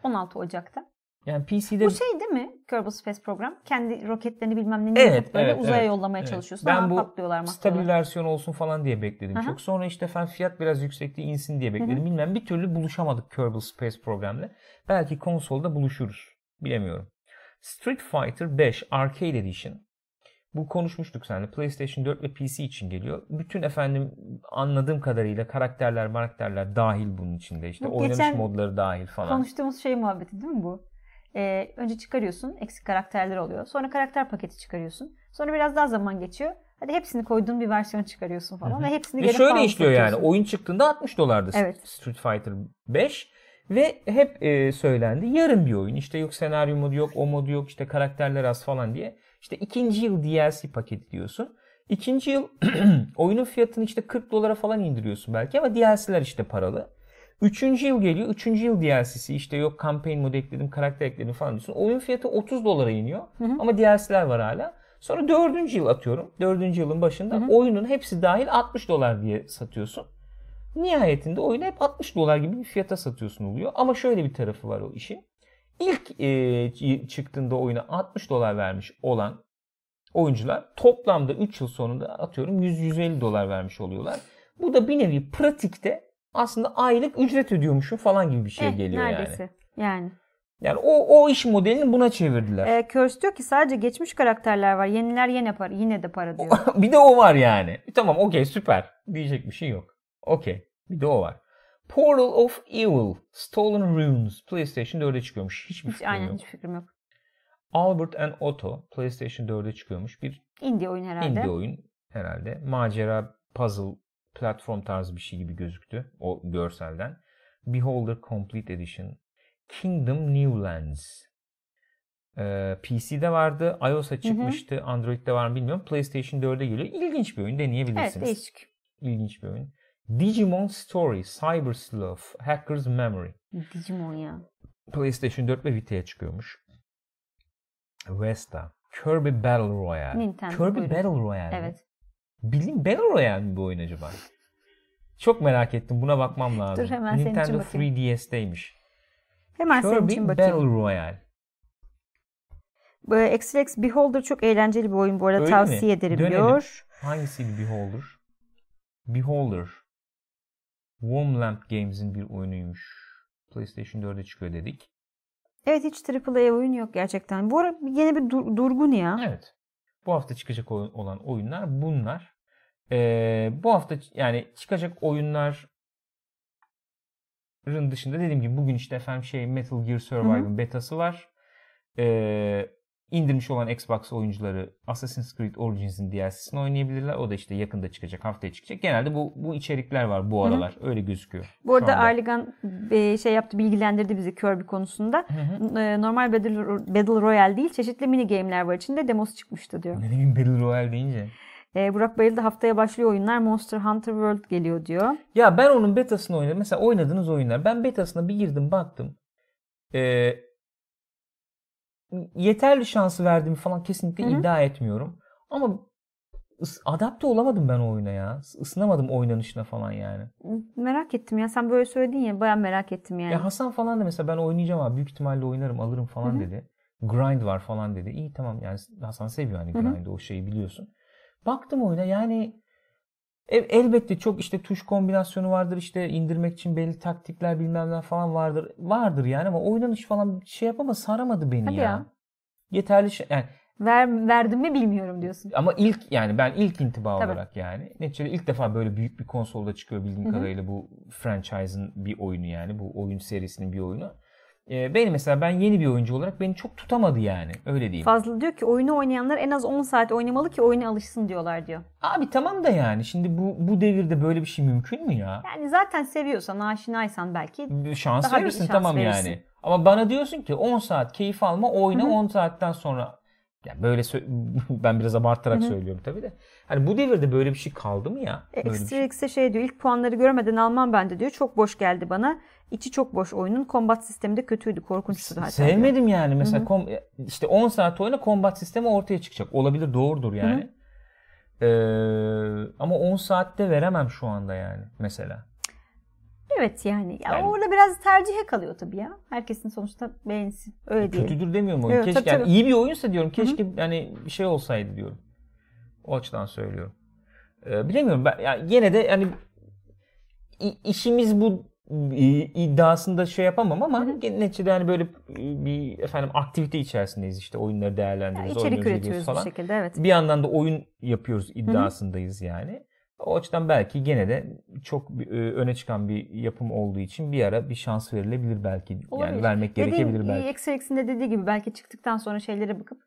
16 Ocak'ta. Yani PC'de Bu şey değil mi? Kerbal Space program. Kendi roketlerini bilmem ne Evet, böyle evet, uzaya evet, yollamaya evet. çalışıyorsun. Ben ama bu patlıyorlar stabil versiyon olsun falan diye bekledim. Aha. Çok sonra işte efendim fiyat biraz yüksekti insin diye bekledim. Bilmem bir türlü buluşamadık Kerbal Space Program'le. Belki konsolda buluşuruz. Bilemiyorum. Street Fighter 5 Arcade Edition. Bu konuşmuştuk seninle. PlayStation 4 ve PC için geliyor. Bütün efendim anladığım kadarıyla karakterler, karakterler dahil bunun içinde. İşte Bu oynanış modları dahil falan. Konuştuğumuz şey muhabbeti değil mi bu? Ee, önce çıkarıyorsun. Eksik karakterler oluyor. Sonra karakter paketi çıkarıyorsun. Sonra biraz daha zaman geçiyor. Hadi hepsini koyduğun bir versiyon çıkarıyorsun falan. Ve hepsini Ve şöyle işliyor yani. Oyun çıktığında 60 dolardı Evet. Street Fighter 5 ve hep e, söylendi yarım bir oyun. İşte yok senaryo modu yok, o modu yok, işte karakterler az falan diye. İşte ikinci yıl DLC paketi diyorsun. İkinci yıl oyunun fiyatını işte 40 dolara falan indiriyorsun belki ama DLC'ler işte paralı. Üçüncü yıl geliyor. Üçüncü yıl DLC'si işte yok campaign modu ekledim, karakter ekledim falan diyorsun. Oyun fiyatı 30 dolara iniyor. Ama DLC'ler var hala. Sonra dördüncü yıl atıyorum. Dördüncü yılın başında oyunun hepsi dahil 60 dolar diye satıyorsun. Nihayetinde oyunu hep 60 dolar gibi bir fiyata satıyorsun oluyor. Ama şöyle bir tarafı var o işin. İlk e, çıktığında oyuna 60 dolar vermiş olan oyuncular toplamda 3 yıl sonunda atıyorum 100-150 dolar vermiş oluyorlar. Bu da bir nevi pratikte aslında aylık ücret ödüyormuşum falan gibi bir şey Eh, geliyor neredeyse. yani. Yani. Yani o, o iş modelini buna çevirdiler. Ee, Curse diyor ki sadece geçmiş karakterler var. Yeniler yine para, yine de para diyor. bir de o var yani. Tamam okey süper. Diyecek bir şey yok. Okey. Bir de o var. Portal of Evil. Stolen Runes. PlayStation 4'e çıkıyormuş. Hiçbir Hiç, fikrim aynen yok. hiç fikrim yok. Albert and Otto. PlayStation 4'e çıkıyormuş. Bir Indie oyun herhalde. indie oyun herhalde. Macera, puzzle, platform tarzı bir şey gibi gözüktü. O görselden. Beholder Complete Edition. Kingdom Newlands. Ee, PC'de vardı. iOS'a çıkmıştı. Android'de var mı bilmiyorum. PlayStation 4'e geliyor. İlginç bir oyun. Deneyebilirsiniz. Evet değişik. İlginç bir oyun. Digimon Story, Cyber Sloth, Hacker's Memory. Digimon ya. PlayStation 4 ve Vita'ya çıkıyormuş. Vesta. Kirby Battle Royale. Nintendo, Kirby buyurun. Battle Royale. Evet. Bildiğin Battle Royale mi bu oyun acaba? Çok merak ettim. Buna bakmam lazım. Dur, hemen senin için Nintendo bakayım. 3DS'teymiş. Hemen senin Kirby için Battle. Royale. XLX Beholder çok eğlenceli bir oyun bu arada. Öyle Tavsiye mi? ederim Dönelim. diyor. Hangisiydi Beholder? Beholder. Warmlamp Games'in bir oyunuymuş. PlayStation 4'e çıkıyor dedik. Evet hiç AAA oyun yok gerçekten. Bu arada yine bir dur- durgun ya. Evet. Bu hafta çıkacak olan oyunlar bunlar. Ee, bu hafta yani çıkacak oyunların dışında dediğim gibi bugün işte efendim şey Metal Gear Survive'ın betası var. Ee, indirmiş olan Xbox oyuncuları Assassin's Creed Origins'in DLC'sini oynayabilirler. O da işte yakında çıkacak, haftaya çıkacak. Genelde bu bu içerikler var bu aralar. Öyle gözüküyor. Bu arada. Arligan şey yaptı bilgilendirdi bizi Kirby konusunda. Hı hı. E, Normal Battle, Battle Royale değil çeşitli mini game'ler var içinde demosu çıkmıştı diyor. Ne bileyim Battle Royale deyince. E, Burak Bayıldı haftaya başlıyor oyunlar Monster Hunter World geliyor diyor. Ya ben onun betasını oynadım. Mesela oynadığınız oyunlar. Ben betasına bir girdim baktım. Ee, yeterli şansı verdiğimi falan kesinlikle Hı hı. iddia etmiyorum. Ama adapte olamadım ben o oyuna ya. Isınamadım oynanışına falan yani. Merak ettim ya sen böyle söyledin ya baya merak ettim yani. Ya Hasan falan da mesela ben oynayacağım abi. Büyük ihtimalle oynarım alırım falan Hı hı. dedi. Grind var falan dedi. İyi tamam yani Hasan seviyor hani grind'i o şeyi biliyorsun. Baktım oyuna yani elbette çok işte tuş kombinasyonu vardır işte indirmek için belli taktikler bilmem falan vardır. Vardır yani ama oynanış falan şey yapama saramadı beni Hadi ya. ya. Yeterli şey yani Ver, verdim mi bilmiyorum diyorsun. Ama ilk yani ben ilk intiba Tabii. olarak yani. Neticede ilk defa böyle büyük bir konsolda çıkıyor bildiğim Hı hı. kadarıyla bu franchise'ın bir oyunu yani. Bu oyun serisinin bir oyunu. Ee, beni mesela ben yeni bir oyuncu olarak beni çok tutamadı yani. Öyle diyeyim. Fazla diyor ki oyunu oynayanlar en az 10 saat oynamalı ki oyuna alışsın diyorlar diyor. Abi tamam da yani şimdi bu bu devirde böyle bir şey mümkün mü ya? Yani zaten seviyorsan, aşinaysan belki Bir şans Daha bir verirsin şans tamam verirsin. yani. Ama bana diyorsun ki 10 saat keyif alma oyna Hı hı. 10 saatten sonra ya böyle ben biraz abartarak Hı hı. söylüyorum tabii de. Hani bu devirde böyle bir şey kaldı mı ya? Böyle bir Extra şey. Şey diyor ilk puanları görmeden almam ben de diyor. Çok boş geldi bana. İçi çok boş oyunun. Kombat sistemi de kötüydü. Korkunçtu hatta. diyor. Sevmedim yani mesela kom- işte 10 saat oyna kombat sistemi ortaya çıkacak. Olabilir doğrudur yani. Ee, ama 10 saatte veremem şu anda yani mesela. Evet yani. Ya Yani- Orada biraz tercihe kalıyor tabii ya. Herkesin sonuçta beğensin. Öyle diyelim. Kötüdür demiyorum oyun. Evet, Keşke tabii, yani iyi bir oyunsa diyorum. Keşke yani bir şey olsaydı diyorum. O açıdan söylüyorum. Ee, bilemiyorum ben yani yine de yani işimiz bu iddiasında şey yapamam ama neticede yani böyle bir efendim aktivite içerisindeyiz işte oyunları değerlendiriyoruz, içerik oynuyoruz, üretiyoruz falan. şekilde evet. Bir yandan da oyun yapıyoruz iddiasındayız yani. O açıdan belki gene de çok bir, öne çıkan bir yapım olduğu için bir ara bir şans verilebilir belki. Yani Olabilir. vermek gerekebilir Dediğim, belki. Extra X'in de dediği gibi belki çıktıktan sonra şeylere bakıp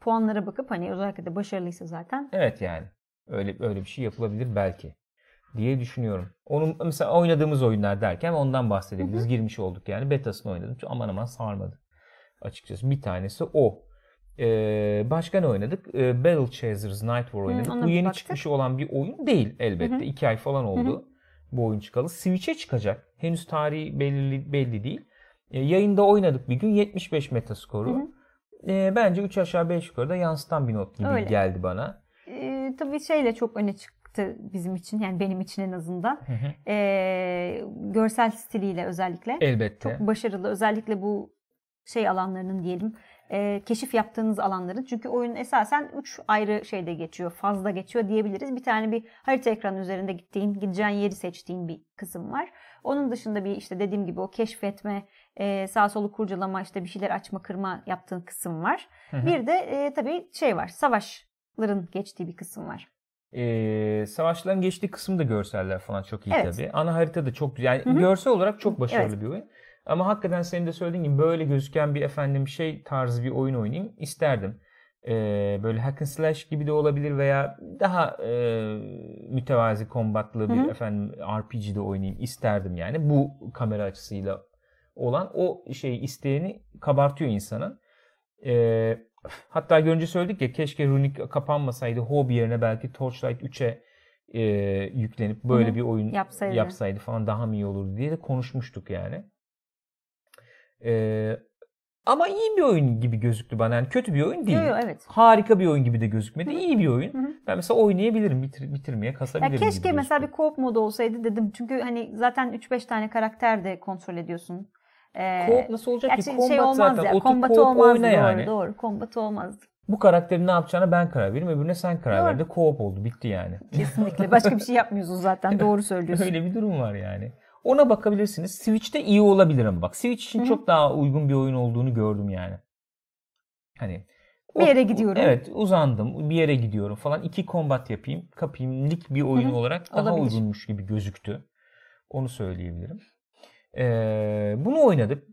puanlara bakıp hani özellikle de başarılıysa zaten Evet yani. Öyle öyle bir şey yapılabilir belki diye düşünüyorum. Onun mesela oynadığımız oyunlar derken ondan bahsedebiliriz. Girmiş olduk yani. Betasını oynadım. Aman aman sarmadı. Açıkçası bir tanesi o. Ee, başka ne oynadık? Ee, Battle Chasers Night War oynadık. ona Bu yeni baktık. çıkmış olan bir oyun değil elbette. Hı hı. İki ay falan oldu bu oyun çıkalı. Switch'e çıkacak. Henüz tarihi belli, belli değil. Ee, yayında oynadık bir gün. 75 metaskoru. Hı hı. Ee, bence 3 aşağı 5 yukarıda yansıtan bir not gibi Öyle. geldi bana. Ee, tabii şeyle çok öne çıktı bizim için yani benim için en azından. Hı hı. Ee, görsel stiliyle özellikle. Elbette. Çok başarılı. Özellikle bu şey alanlarının diyelim e, keşif yaptığınız alanların. Çünkü oyun esasen 3 ayrı şeyde geçiyor. Fazla geçiyor diyebiliriz. Bir tane bir harita ekranı üzerinde gittiğin, gideceğin yeri seçtiğin bir kısım var. Onun dışında bir işte dediğim gibi o keşfetme, e, sağ solu kurcalama, işte bir şeyler açma, kırma yaptığın kısım var. Hı hı. Bir de e, tabii şey var. Savaşların geçtiği bir kısım var. Ee, savaşların geçtiği kısımda görseller falan çok iyi Evet. tabii. Ana harita da çok güzel. Yani Hı hı. görsel olarak çok başarılı Evet. bir oyun. Ama hakikaten senin de söylediğin gibi böyle gözüken bir efendim şey tarzı bir oyun oynayayım isterdim. Ee, böyle hack and slash gibi de olabilir veya daha e, mütevazi kombatlı bir Hı hı. efendim RPG'de oynayayım isterdim yani. Bu kamera açısıyla olan o şey isteğini kabartıyor insanın. Ee, hatta görünce söyledik ya keşke Runic kapanmasaydı Hobby yerine belki Torchlight 3'e e, yüklenip böyle Hı hı. bir oyun Yapsaydı. yapsaydı falan daha mı iyi olurdu diye de konuşmuştuk yani. Ee, ama iyi bir oyun gibi gözüktü bana. Yani kötü bir oyun değil. Yo, yo, evet. Harika bir oyun gibi de gözükmedi. İyi bir oyun. Hı hı. Ben mesela oynayabilirim, bitir, bitirmeye Ya kasabilirim. keşke gibi mesela bir co-op modu olsaydı dedim. Çünkü hani zaten 3-5 tane karakter de kontrol ediyorsun. Ee, nasıl olacak ki? gerçi Combat şey olmaz zaten. ya. Otur Kombatı co-op olmazdı oyna doğru yani. doğru. Kombatı olmazdı. Bu karakterin ne yapacağına ben karar veririm. Öbürüne sen karar ver de co-op oldu. Bitti yani. Kesinlikle. Başka bir şey yapmıyorsun zaten. Doğru söylüyorsun. Öyle bir durum var yani. Ona bakabilirsiniz. Switch'te iyi olabilir ama bak Switch için Hı hı. çok daha uygun bir oyun olduğunu gördüm yani. Hani Bir yere gidiyorum. Evet uzandım bir yere gidiyorum falan. iki combat yapayım. Kapayım lik bir oyun Hı hı. olarak daha Olabilir. uygunmuş gibi gözüktü. Onu söyleyebilirim. Ee, bunu oynadık.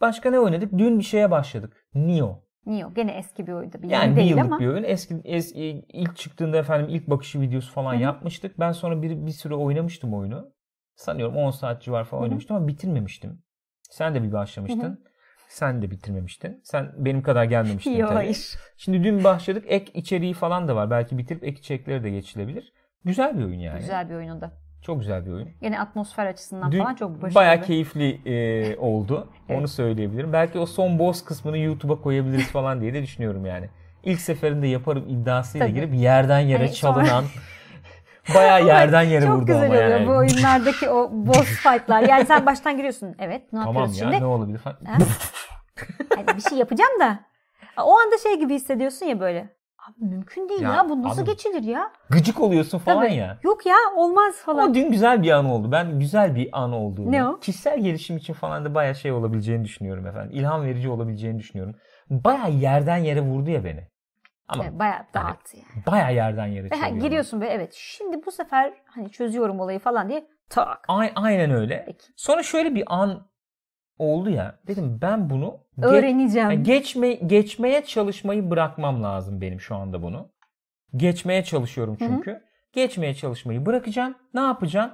Başka ne oynadık? Dün bir şeye başladık. Neo. Neo. Gene eski bir oyundu. Bir Yani bir değil yıllık ama. bir oyun. Eski, es- ilk çıktığında efendim ilk bakışı videosu falan Hı hı. yapmıştık. Ben sonra bir, bir süre oynamıştım oyunu. Sanıyorum 10 saat civar falan Hı hı. oynamıştım ama bitirmemiştim. Sen de bir başlamıştın. Hı hı. Sen de bitirmemiştin. Sen benim kadar gelmemiştin Yok tabii. hayır. Şimdi dün başladık. Ek içeriği falan da var. Belki bitirip ek içerikleri de geçilebilir. Güzel bir oyun yani. Güzel bir oyunu da. Çok güzel bir oyun. Gene atmosfer açısından Dün falan çok başarılı. bayağı keyifli e, oldu. Evet. Onu söyleyebilirim. Belki o son boss kısmını YouTube'a koyabiliriz falan diye de düşünüyorum yani. İlk seferinde yaparım iddiasıyla Tabii. girip yerden yere Hani sonra- çalınan bayağı yerden yere Çok vurdu güzel ama oluyor yani. bu oyunlardaki o boss fight'lar. Yani sen baştan giriyorsun. Evet ne Tamam yapıyoruz ya şimdi? ne olabilir falan. Ha? Hani bir şey yapacağım da. O anda şey gibi hissediyorsun ya böyle. Abi mümkün değil ya, Ya bu nasıl abi, geçilir ya? Gıcık oluyorsun falan Tabii. ya. Yok ya olmaz falan. Ama dün güzel bir an oldu. Ben güzel bir an olduğunu. Ne o? Kişisel gelişim için falan da bayağı şey olabileceğini düşünüyorum efendim. İlham verici olabileceğini düşünüyorum. Bayağı yerden yere vurdu ya beni. Ama Evet, bayağı dağıttı yani. baya yerden yere çalıyor. giriyorsun ve evet şimdi bu sefer hani çözüyorum olayı falan diye tak. A- aynen öyle. Peki. Sonra şöyle bir an oldu ya. Dedim ben bunu Öğreneceğim. yani geçme geçmeye çalışmayı bırakmam lazım benim şu anda bunu. Geçmeye çalışıyorum çünkü. Geçmeye çalışmayı bırakacağım. Ne yapacağım?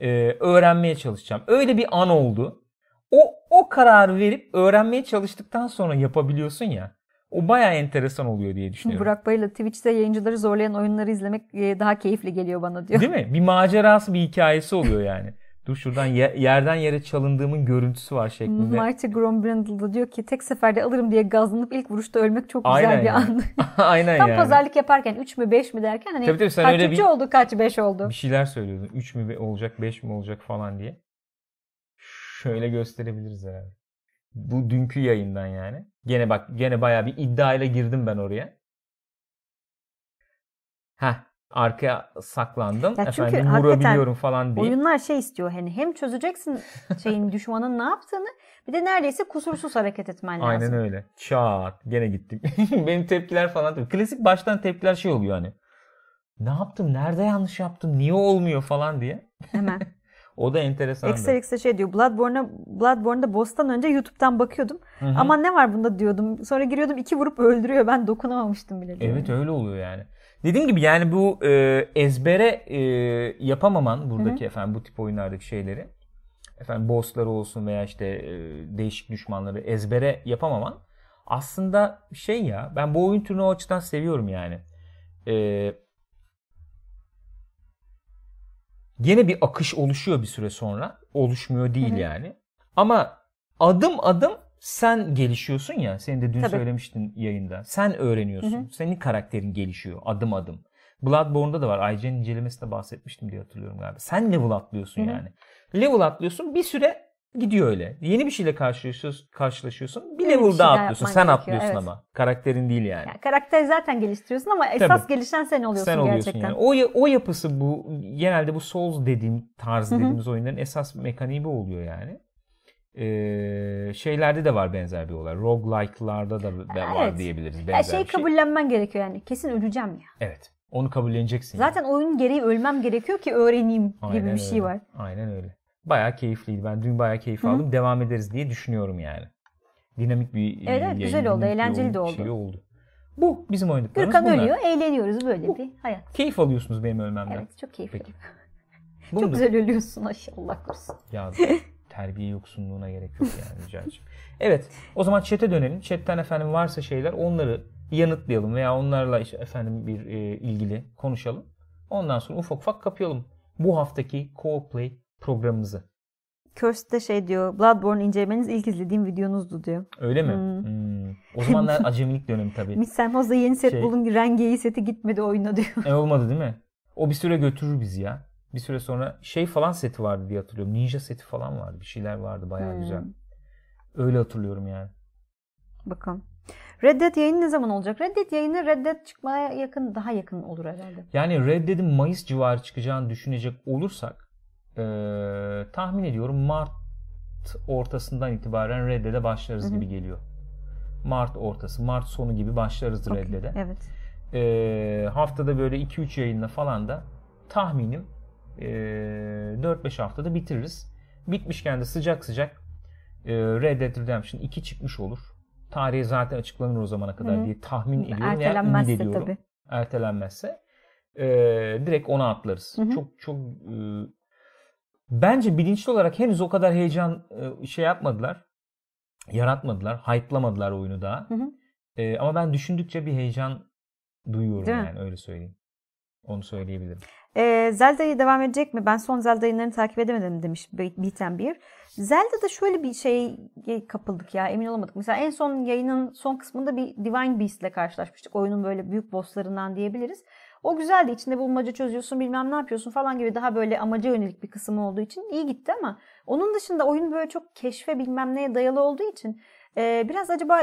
Ee, öğrenmeye çalışacağım. Öyle bir an oldu. O o kararı verip öğrenmeye çalıştıktan sonra yapabiliyorsun ya. O baya enteresan oluyor diye düşünüyorum. Burak Bayır'la Twitch'te yayıncıları zorlayan oyunları izlemek e, daha keyifli geliyor bana diyor. Değil mi? Bir macerası, bir hikayesi oluyor yani. Dur şuradan ye- yerden yere çalındığımın görüntüsü var şeklinde. Marty Grombrindle da diyor ki tek seferde alırım diye gazlanıp ilk vuruşta ölmek çok güzel Aynen bir yani. andı. Aynen Tam yani. pazarlık yaparken 3 mü 5 mi derken hani Tabii tabii, sen kaç öyle üç bir- oldu kaç 5 oldu. Bir şeyler söylüyordun. 3 mü olacak, 5 mi olacak falan diye. Şöyle gösterebiliriz herhalde. Bu dünkü yayından yani. Gene bak gene bayağı bir iddiayla girdim ben oraya. Heh arkaya saklandım. Ya çünkü Efendim vurabiliyorum falan diye. Oyunlar şey istiyor hani hem çözeceksin şeyin düşmanın ne yaptığını bir de neredeyse kusursuz hareket etmen lazım. Aynen öyle. Çat. Gene gittik. Benim tepkiler falan. tabii. Klasik baştan tepkiler şey oluyor hani. Ne yaptım? Nerede yanlış yaptım? Niye olmuyor falan diye. Hemen. O da enteresan. Extra şey diyor Bloodborne'a Bloodborne'da boss'tan önce YouTube'dan bakıyordum. Ama ne var bunda diyordum. Sonra giriyordum iki vurup öldürüyor. Ben dokunamamıştım bile. Evet öyle oluyor yani. Dediğim gibi yani bu e, ezbere e, yapamaman buradaki efendim bu tip oyunlardaki şeyleri efendim bossları olsun veya işte e, değişik düşmanları ezbere yapamaman aslında şey ya ben bu oyun türünü o açıdan seviyorum yani. E, gene bir akış oluşuyor bir süre sonra. Oluşmuyor değil Hı hı. yani. Ama adım adım sen gelişiyorsun ya. Senin de dün Tabii. söylemiştin yayında. Sen öğreniyorsun. Hı hı. Senin karakterin gelişiyor adım adım. Bloodborne'da da var. IGN incelemesinde bahsetmiştim diye hatırlıyorum galiba. Sen level atlıyorsun Hı hı. yani. Level atlıyorsun bir süre gidiyor öyle. Yeni bir şeyle karşılaşıyorsun. karşılaşıyorsun. Bir Yeni bir level şey daha atlıyorsun. Sen atlıyorsun evet. ama. Karakterin değil yani. Yani karakteri zaten geliştiriyorsun ama esas gelişen sen oluyorsun, Sen oluyorsun gerçekten. yani. O, o yapısı bu genelde bu Souls dediğim tarz Hı hı. dediğimiz oyunların esas mekaniği bu oluyor yani. Ee, şeylerde de var benzer bir olay. Roguelike'larda da da var Evet. diyebiliriz benzer Ya bir şey. kabullenmen gerekiyor yani. Kesin öleceğim ya. Evet. Onu kabulleneceksin. Zaten oyunun gereği ölmem gerekiyor ki öğreneyim gibi Aynen bir şey öyle. var. Aynen öyle. Bayağı keyifliydi. Ben dün bayağı keyif Hı hı. aldım. Devam ederiz diye düşünüyorum yani. Dinamik bir Evet, evet, yayın, güzel oldu, eğlenceli oyun de oldu. şeyi oldu. Bu bizim oynadıklarımız Gürkan bunlar. ölüyor, eğleniyoruz böyle bir hayat. Keyif alıyorsunuz benim ölmemden. Evet, çok keyifli. Peki. Çok güzel ölüyorsun Allah korusun. Ya terbiye yoksunluğuna gerek yok yani rica edeceğim. Evet o zaman chat'e dönelim. Chat'ten efendim varsa şeyler onları yanıtlayalım veya onlarla işte efendim bir e, ilgili konuşalım. Ondan sonra ufak ufak kapayalım bu haftaki Co-Play programımızı. Cursed'de şey diyor, Bloodborne incelemeniz ilk izlediğim videonuzdu diyor. Öyle mi? Hmm. Hmm. O zamanlar acemilik dönemi tabii. Miss Senhoz'da yeni set Şey- bulun, rengeyi seti gitmedi oyuna diyor. E olmadı değil mi? O bir süre götürür bizi ya. Bir süre sonra şey falan seti vardı diye hatırlıyorum. Ninja seti falan vardı. Bir şeyler vardı bayağı Hmm. güzel. Öyle hatırlıyorum yani. Bakalım. Red Dead yayını ne zaman olacak? Red Dead yayını Red Dead çıkmaya yakın, daha yakın olur herhalde. Yani Red Dead'in Mayıs civarı çıkacağını düşünecek olursak eee, tahmin ediyorum Mart ortasından itibaren Red Dead'e başlarız Hı hı. gibi geliyor. Mart ortası, Mart sonu gibi başlarız Red Okey, Dead'e. Evet. Eee, haftada böyle 2-3 yayınla falan da tahminim eee 4-5 haftada bitiririz. Bitmişken de sıcak sıcak eee, Red Dead Redemption 2 çıkmış olur. Tarihi zaten açıklanır o zamana kadar Hı diye tahmin ediyorum Ertelenmezse ediyorum tabii. ertelenmezse e, direkt ona atlarız. Hı hı. Çok çok e, bence bilinçli olarak henüz o kadar heyecan e, şey yapmadılar. Yaratmadılar, hype'lamadılar oyunu daha. Hı hı. E, ama ben düşündükçe bir heyecan duyuyorum Değil mi? yani öyle söyleyeyim. Onu söyleyebilirim. Ee, Zelda'yı devam edecek mi? Ben son Zelda yayınlarını takip edemedim demiş Biten bir. Zelda'da şöyle bir şeye kapıldık ya emin olamadık. Mesela en son yayının son kısmında bir Divine Beast ile karşılaşmıştık. Oyunun böyle büyük bosslarından diyebiliriz. O güzeldi. İçinde bulmaca çözüyorsun bilmem ne yapıyorsun falan gibi daha böyle amaca yönelik bir kısmı olduğu için iyi gitti ama onun dışında oyun böyle çok keşfe bilmem neye dayalı olduğu için e, biraz acaba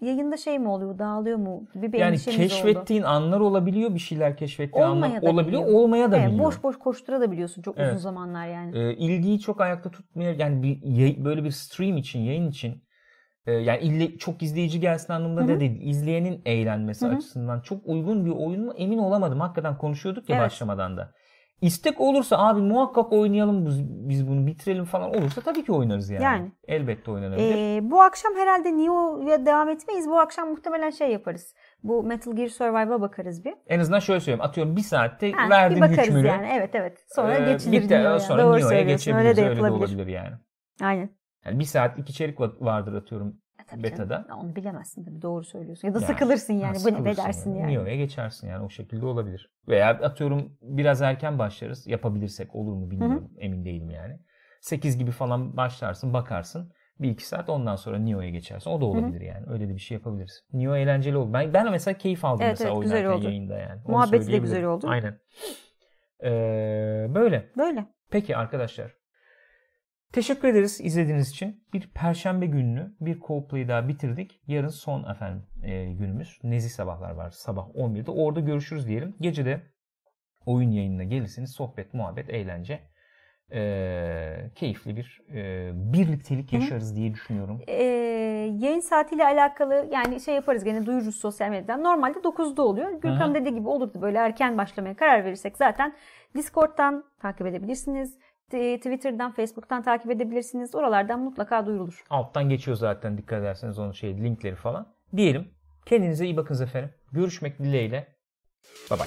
yayında şey mi oluyor dağılıyor mu gibi bir yani endişemiz oldu. keşfettiğin anlar olabiliyor, bir şeyler keşfettiğin anlar Olmaya da olabiliyor, biliyor. olmaya da Evet, biliyor. boş boş koşturabiliyorsun çok uzun Evet. zamanlar yani. e, ilgiyi çok ayakta tutmaya yani bir böyle bir stream için yayın için e, yani ille çok izleyici gelsin anlamında da değil. İzleyenin eğlenmesi Hı hı. açısından çok uygun bir oyun mu emin olamadım. Hakikaten konuşuyorduk ya Evet. başlamadan da. İstek olursa abi muhakkak oynayalım biz, bunu bitirelim falan olursa tabii ki oynarız yani. Yani. Elbette oynanabilir. Ee, bu akşam herhalde Neo'ya devam etmeyiz. Bu akşam muhtemelen şey yaparız. Bu Metal Gear Survive'a bakarız bir. En azından şöyle söyleyeyim. Atıyorum bir saatte Ha, verdin bir bakarız hükmünü. yani. Evet evet. Sonra Ee, geçilir bitti. Neo'ya. Sonra Doğru Neo'ya geçebiliriz. Öyle de Öyle de olabilir yani. Aynen. Yani bir saat iki va- vardır atıyorum tabii betada. canım. Onu bilemezsin tabii. Doğru söylüyorsun. Ya da Yani, sıkılırsın yani. Ne sıkılırsın be dersin yani. Neo'ya geçersin yani o şekilde olabilir. Veya atıyorum biraz erken başlarız. Yapabilirsek olur mu bilmiyorum. Emin değilim yani. 8 gibi falan başlarsın bakarsın. Bir iki saat ondan sonra Neo'ya geçersin. O da olabilir yani. Öyle de bir şey yapabiliriz. Neo eğlenceli oldu. Ben, ben mesela keyif aldım Evet, mesela evet, güzel oynarken oldu. yayında yani. Onu Muhabbeti de güzel oldu. Aynen. Ee, böyle. Böyle. Peki arkadaşlar. Teşekkür ederiz izlediğiniz için. Bir perşembe gününü bir co-play'i daha bitirdik. Yarın son efendim e, günümüz. Nezih sabahlar var sabah 11'de. Orada görüşürüz diyelim. Gece de oyun yayınına gelirsiniz. Sohbet, muhabbet, eğlence. E, keyifli bir e, birliktelik yaşarız diye düşünüyorum. Ee, yayın saatiyle alakalı yani şey yaparız gene duyururuz sosyal medyadan. Normalde 9'da oluyor. Gürkan Hı hı. dediği gibi olurdu böyle erken başlamaya karar verirsek zaten Discord'dan takip edebilirsiniz. Twitter'dan, Facebook'tan takip edebilirsiniz. Oralardan mutlaka duyurulur. Alttan geçiyor zaten dikkat ederseniz onun şey linkleri falan. Diyelim. Kendinize iyi bakınız efendim. Görüşmek dileğiyle. Bye bye.